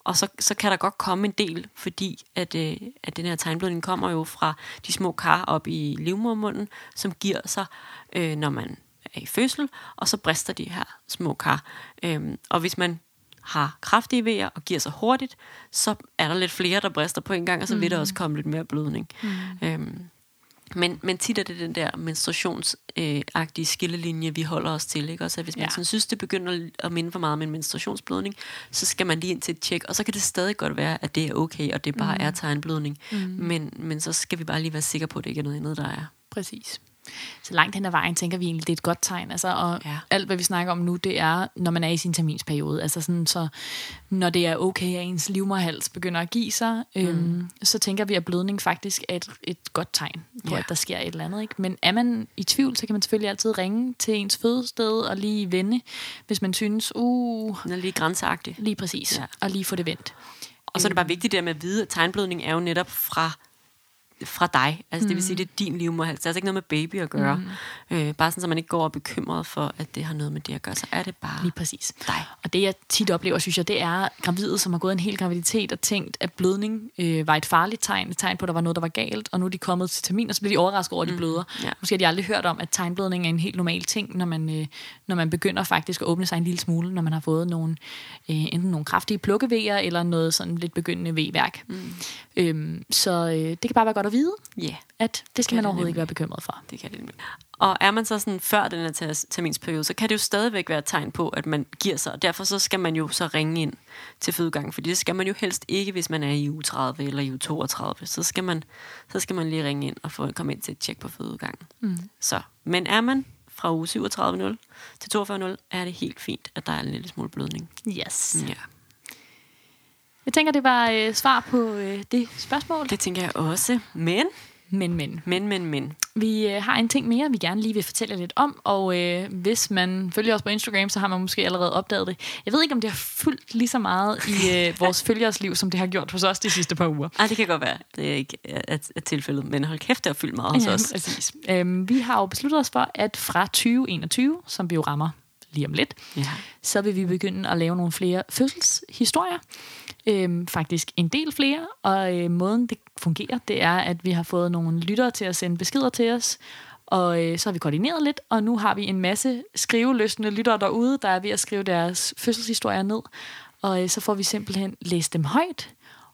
Og så, så kan der godt komme en del, fordi at, øh, at den her tegnblødning kommer jo fra de små kar op i livmormunden, som giver sig, øh, når man er i fødsel, og så brister de her små kar. Øhm, og hvis man har kraftige vejer og giver sig hurtigt, så er der lidt flere, der brister på en gang, og så vil der mm. også komme lidt mere blødning. Mm. Øhm, men, men tit er det den der menstruationsagtige øh, skillelinje, vi holder os til. Ikke? Også, at hvis man ja. sådan, synes, det begynder at minde for meget om en menstruationsblødning, så skal man lige ind til et tjek, og så kan det stadig godt være, at det er okay, og det bare mm. er tegnblødning. Mm. Men, men så skal vi bare lige være sikre på, at det ikke er noget andet, der er. Præcis. Så langt hen ad vejen tænker vi egentlig, det er et godt tegn. Altså, og ja. alt, hvad vi snakker om nu, det er, når man er i sin terminsperiode. Altså sådan, så når det er okay, at ens livmorhals begynder at give sig, mm. øhm, så tænker vi, at blødning faktisk er et, et godt tegn på, ja. at der sker et eller andet. Ikke? Men er man i tvivl, så kan man selvfølgelig altid ringe til ens fødested og lige vende, hvis man synes, uh... Den er lige grænseagtig. Lige præcis. Ja. Og lige få det vendt. Og så er det bare vigtigt det med at vide, at tegnblødning er jo netop fra fra dig. Altså mm. det vil sige, mm. det er din livmorhals. Det er altså ikke noget med baby at gøre. Mm. Øh, bare sådan, så man ikke går og bekymret for, at det har noget med det at gøre. Så er det bare Lige præcis. dig. Og det jeg tit oplever, synes jeg, det er gravide, som har gået en hel graviditet og tænkt, at blødning øh, var et farligt tegn. Et tegn på, at der var noget, der var galt. Og nu er de kommet til termin, og så bliver de overrasket over, at de mm. bløder. Ja. Måske har de aldrig hørt om, at tegnblødning er en helt normal ting, når man, øh, når man begynder faktisk at åbne sig en lille smule, når man har fået nogle, øh, enten nogle kraftige plukkevejer, eller noget sådan lidt begyndende veværk. Mm. Øhm, så øh, det kan bare være godt at vide, yeah. at det skal man overhovedet det ikke være bekymret for. Det kan det Og er man så sådan før den her ter- terminsperiode, så kan det jo stadigvæk være et tegn på, at man giver sig. Og derfor så skal man jo så ringe ind til fødegangen, fordi det skal man jo helst ikke, hvis man er i uge 30 eller i uge 32. Så skal man, så skal man lige ringe ind og få komme ind til et tjek på fødegangen. Mm. Så, men er man fra uge 37.0 til 42.0, er det helt fint, at der er en lille smule blødning. Yes. Ja. Jeg tænker, det var øh, svar på øh, det spørgsmål. Det tænker jeg også. Men, Men, men. men, men, men. Vi øh, har en ting mere, vi gerne lige vil fortælle lidt om, og øh, hvis man følger os på Instagram, så har man måske allerede opdaget det. Jeg ved ikke, om det har fyldt lige så meget i øh, vores følgers liv, som det har gjort hos os de sidste par uger. Ej, det kan godt være. Det er ikke et, et tilfældet. Men hold kæft, det har fyldt meget hos Ja, os. præcis. Øhm, vi har jo besluttet os for, at fra 2021, som vi jo rammer lige om lidt, Ja. så vil vi begynde at lave nogle flere fødselshistorier. Øhm, faktisk en del flere, og øh, måden det fungerer, det er, at vi har fået nogle lyttere til at sende beskeder til os, og øh, så har vi koordineret lidt, og nu har vi en masse skriveløsende lyttere derude, der er ved at skrive deres fødselshistorier ned, og øh, så får vi simpelthen læst dem højt,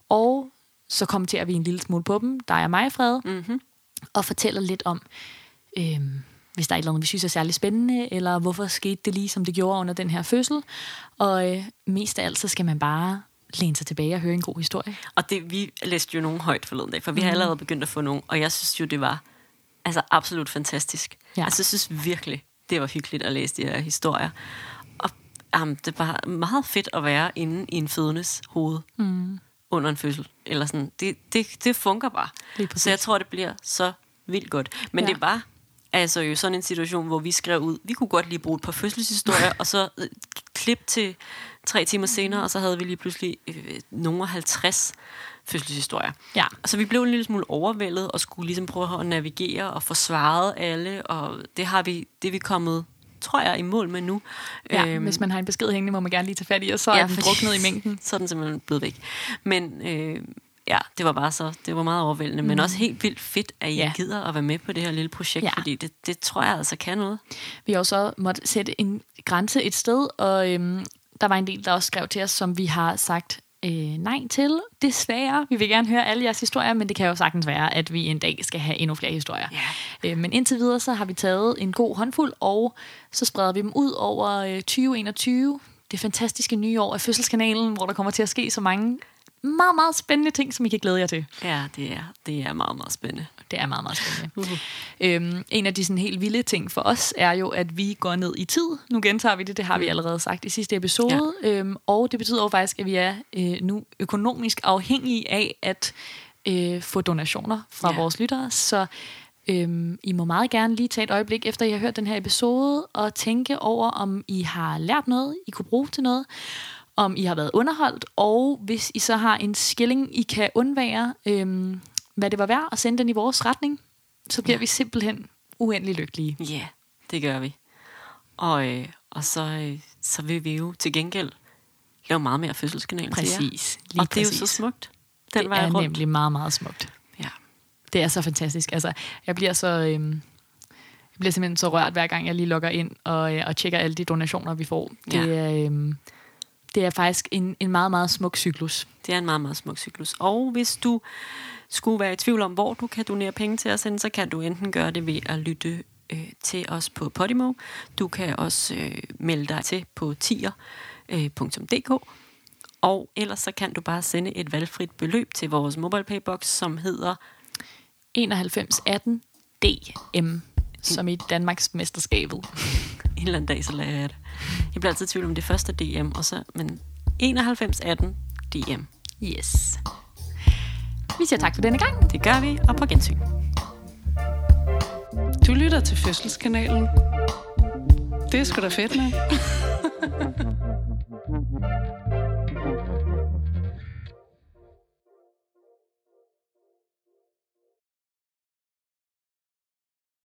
og så kommenterer vi en lille smule på dem, der er mig, Fred, Mm-hmm. og fortæller lidt om, øhm, hvis der er et eller andet, vi synes er særlig spændende, eller hvorfor skete det lige, som det gjorde under den her fødsel. Og øh, mest af alt, så skal man bare læne sig tilbage og høre en god historie. Og det, vi læste jo nogle højt forleden dag, for vi har allerede begyndt at få nogle, og jeg synes jo, det var altså absolut fantastisk. Ja. Altså, jeg synes virkelig, det var hyggeligt at læse de her historier. Og um, det var meget fedt at være inde i en fødendes hoved mm. under en fødsel. Eller sådan. Det, det, det fungerer bare. Så jeg tror, det bliver så vildt godt. Men ja. det var altså jo sådan en situation, hvor vi skrev ud, vi kunne godt lige bruge et par fødselshistorier, og så øh, klip til tre timer senere, og så havde vi lige pludselig øh, nogle af 50 fødselshistorier. Ja. Så vi blev en lille smule overvældet og skulle ligesom prøve at navigere og forsvare alle, og det har vi, det er vi kommet, tror jeg, i mål med nu. Ja, øhm, hvis man har en besked hængende, må man gerne lige tage fat i, og så ja, er den druknet i mængden. Så er den simpelthen blevet væk. Men øh, ja, det var bare så, det var meget overvældende, mm. men også helt vildt fedt, at I Ja. gider at være med på det her lille projekt, Ja. fordi det, det tror jeg altså kan noget. Vi har så måtte sætte en grænse et sted, og øhm, der var en del, der også skrev til os, som vi har sagt øh, nej til. Desværre. Vi vil gerne høre alle jeres historier, men det kan jo sagtens være, at vi en dag skal have endnu flere historier. Ja. Øh, men indtil videre, så har vi taget en god håndfuld, og så spreder vi dem ud over øh, 2021. Det fantastiske nye år af Fødselskanalen, hvor der kommer til at ske så mange meget, meget spændende ting, som I kan glæde jer til. Ja, det er, det er meget, meget spændende. Det er meget, meget spændende. øhm, en af de sådan helt vilde ting for os er jo, at vi går ned i tid. Nu gentager vi det, det har vi allerede sagt i sidste episode. Ja. Øhm, og det betyder jo faktisk, at vi er øh, nu økonomisk afhængige af at øh, få donationer fra ja. Ja. vores lyttere. Så øhm, I må meget gerne lige tage et øjeblik, efter I har hørt den her episode, og tænke over, om I har lært noget, I kunne bruge til noget om I har været underholdt, og hvis I så har en skilling, I kan undvære, øhm, hvad det var værd, at sende den i vores retning, så bliver ja. Vi simpelthen uendelig lykkelige. Ja, yeah, det gør vi. Og, øh, og så, øh, så vil vi jo til gengæld lave meget mere fødselskanalen til jer. Præcis. Lige Og det er jo præcis. så smukt. Den det vej er rundt. nemlig meget, meget smukt. Ja. Det er så fantastisk. Altså, jeg bliver så... Øhm, jeg bliver simpelthen så rørt, hver gang jeg lige logger ind og, øh, og tjekker alle de donationer, vi får. Det, Ja. er, øhm, det er faktisk en, en meget, meget smuk cyklus. Det er en meget, meget smuk cyklus. Og hvis du skulle være i tvivl om, hvor du kan donere penge til os, så kan du enten gøre det ved at lytte øh, til os på Podimo. Du kan også øh, melde dig til på tier.dk. Og ellers så kan du bare sende et valgfrit beløb til vores MobilePay-box, som hedder 9118 DM, som i Danmarks mesterskabet. en eller anden dag, så lærer jeg det. Jeg bliver altid i tvivl om det første DM, og så, men 9118 DM. Yes. Vi siger tak for denne gang. Det gør vi, og på gensyn. Du lytter til Fødselskanalen. Det er sgu da fedt, med.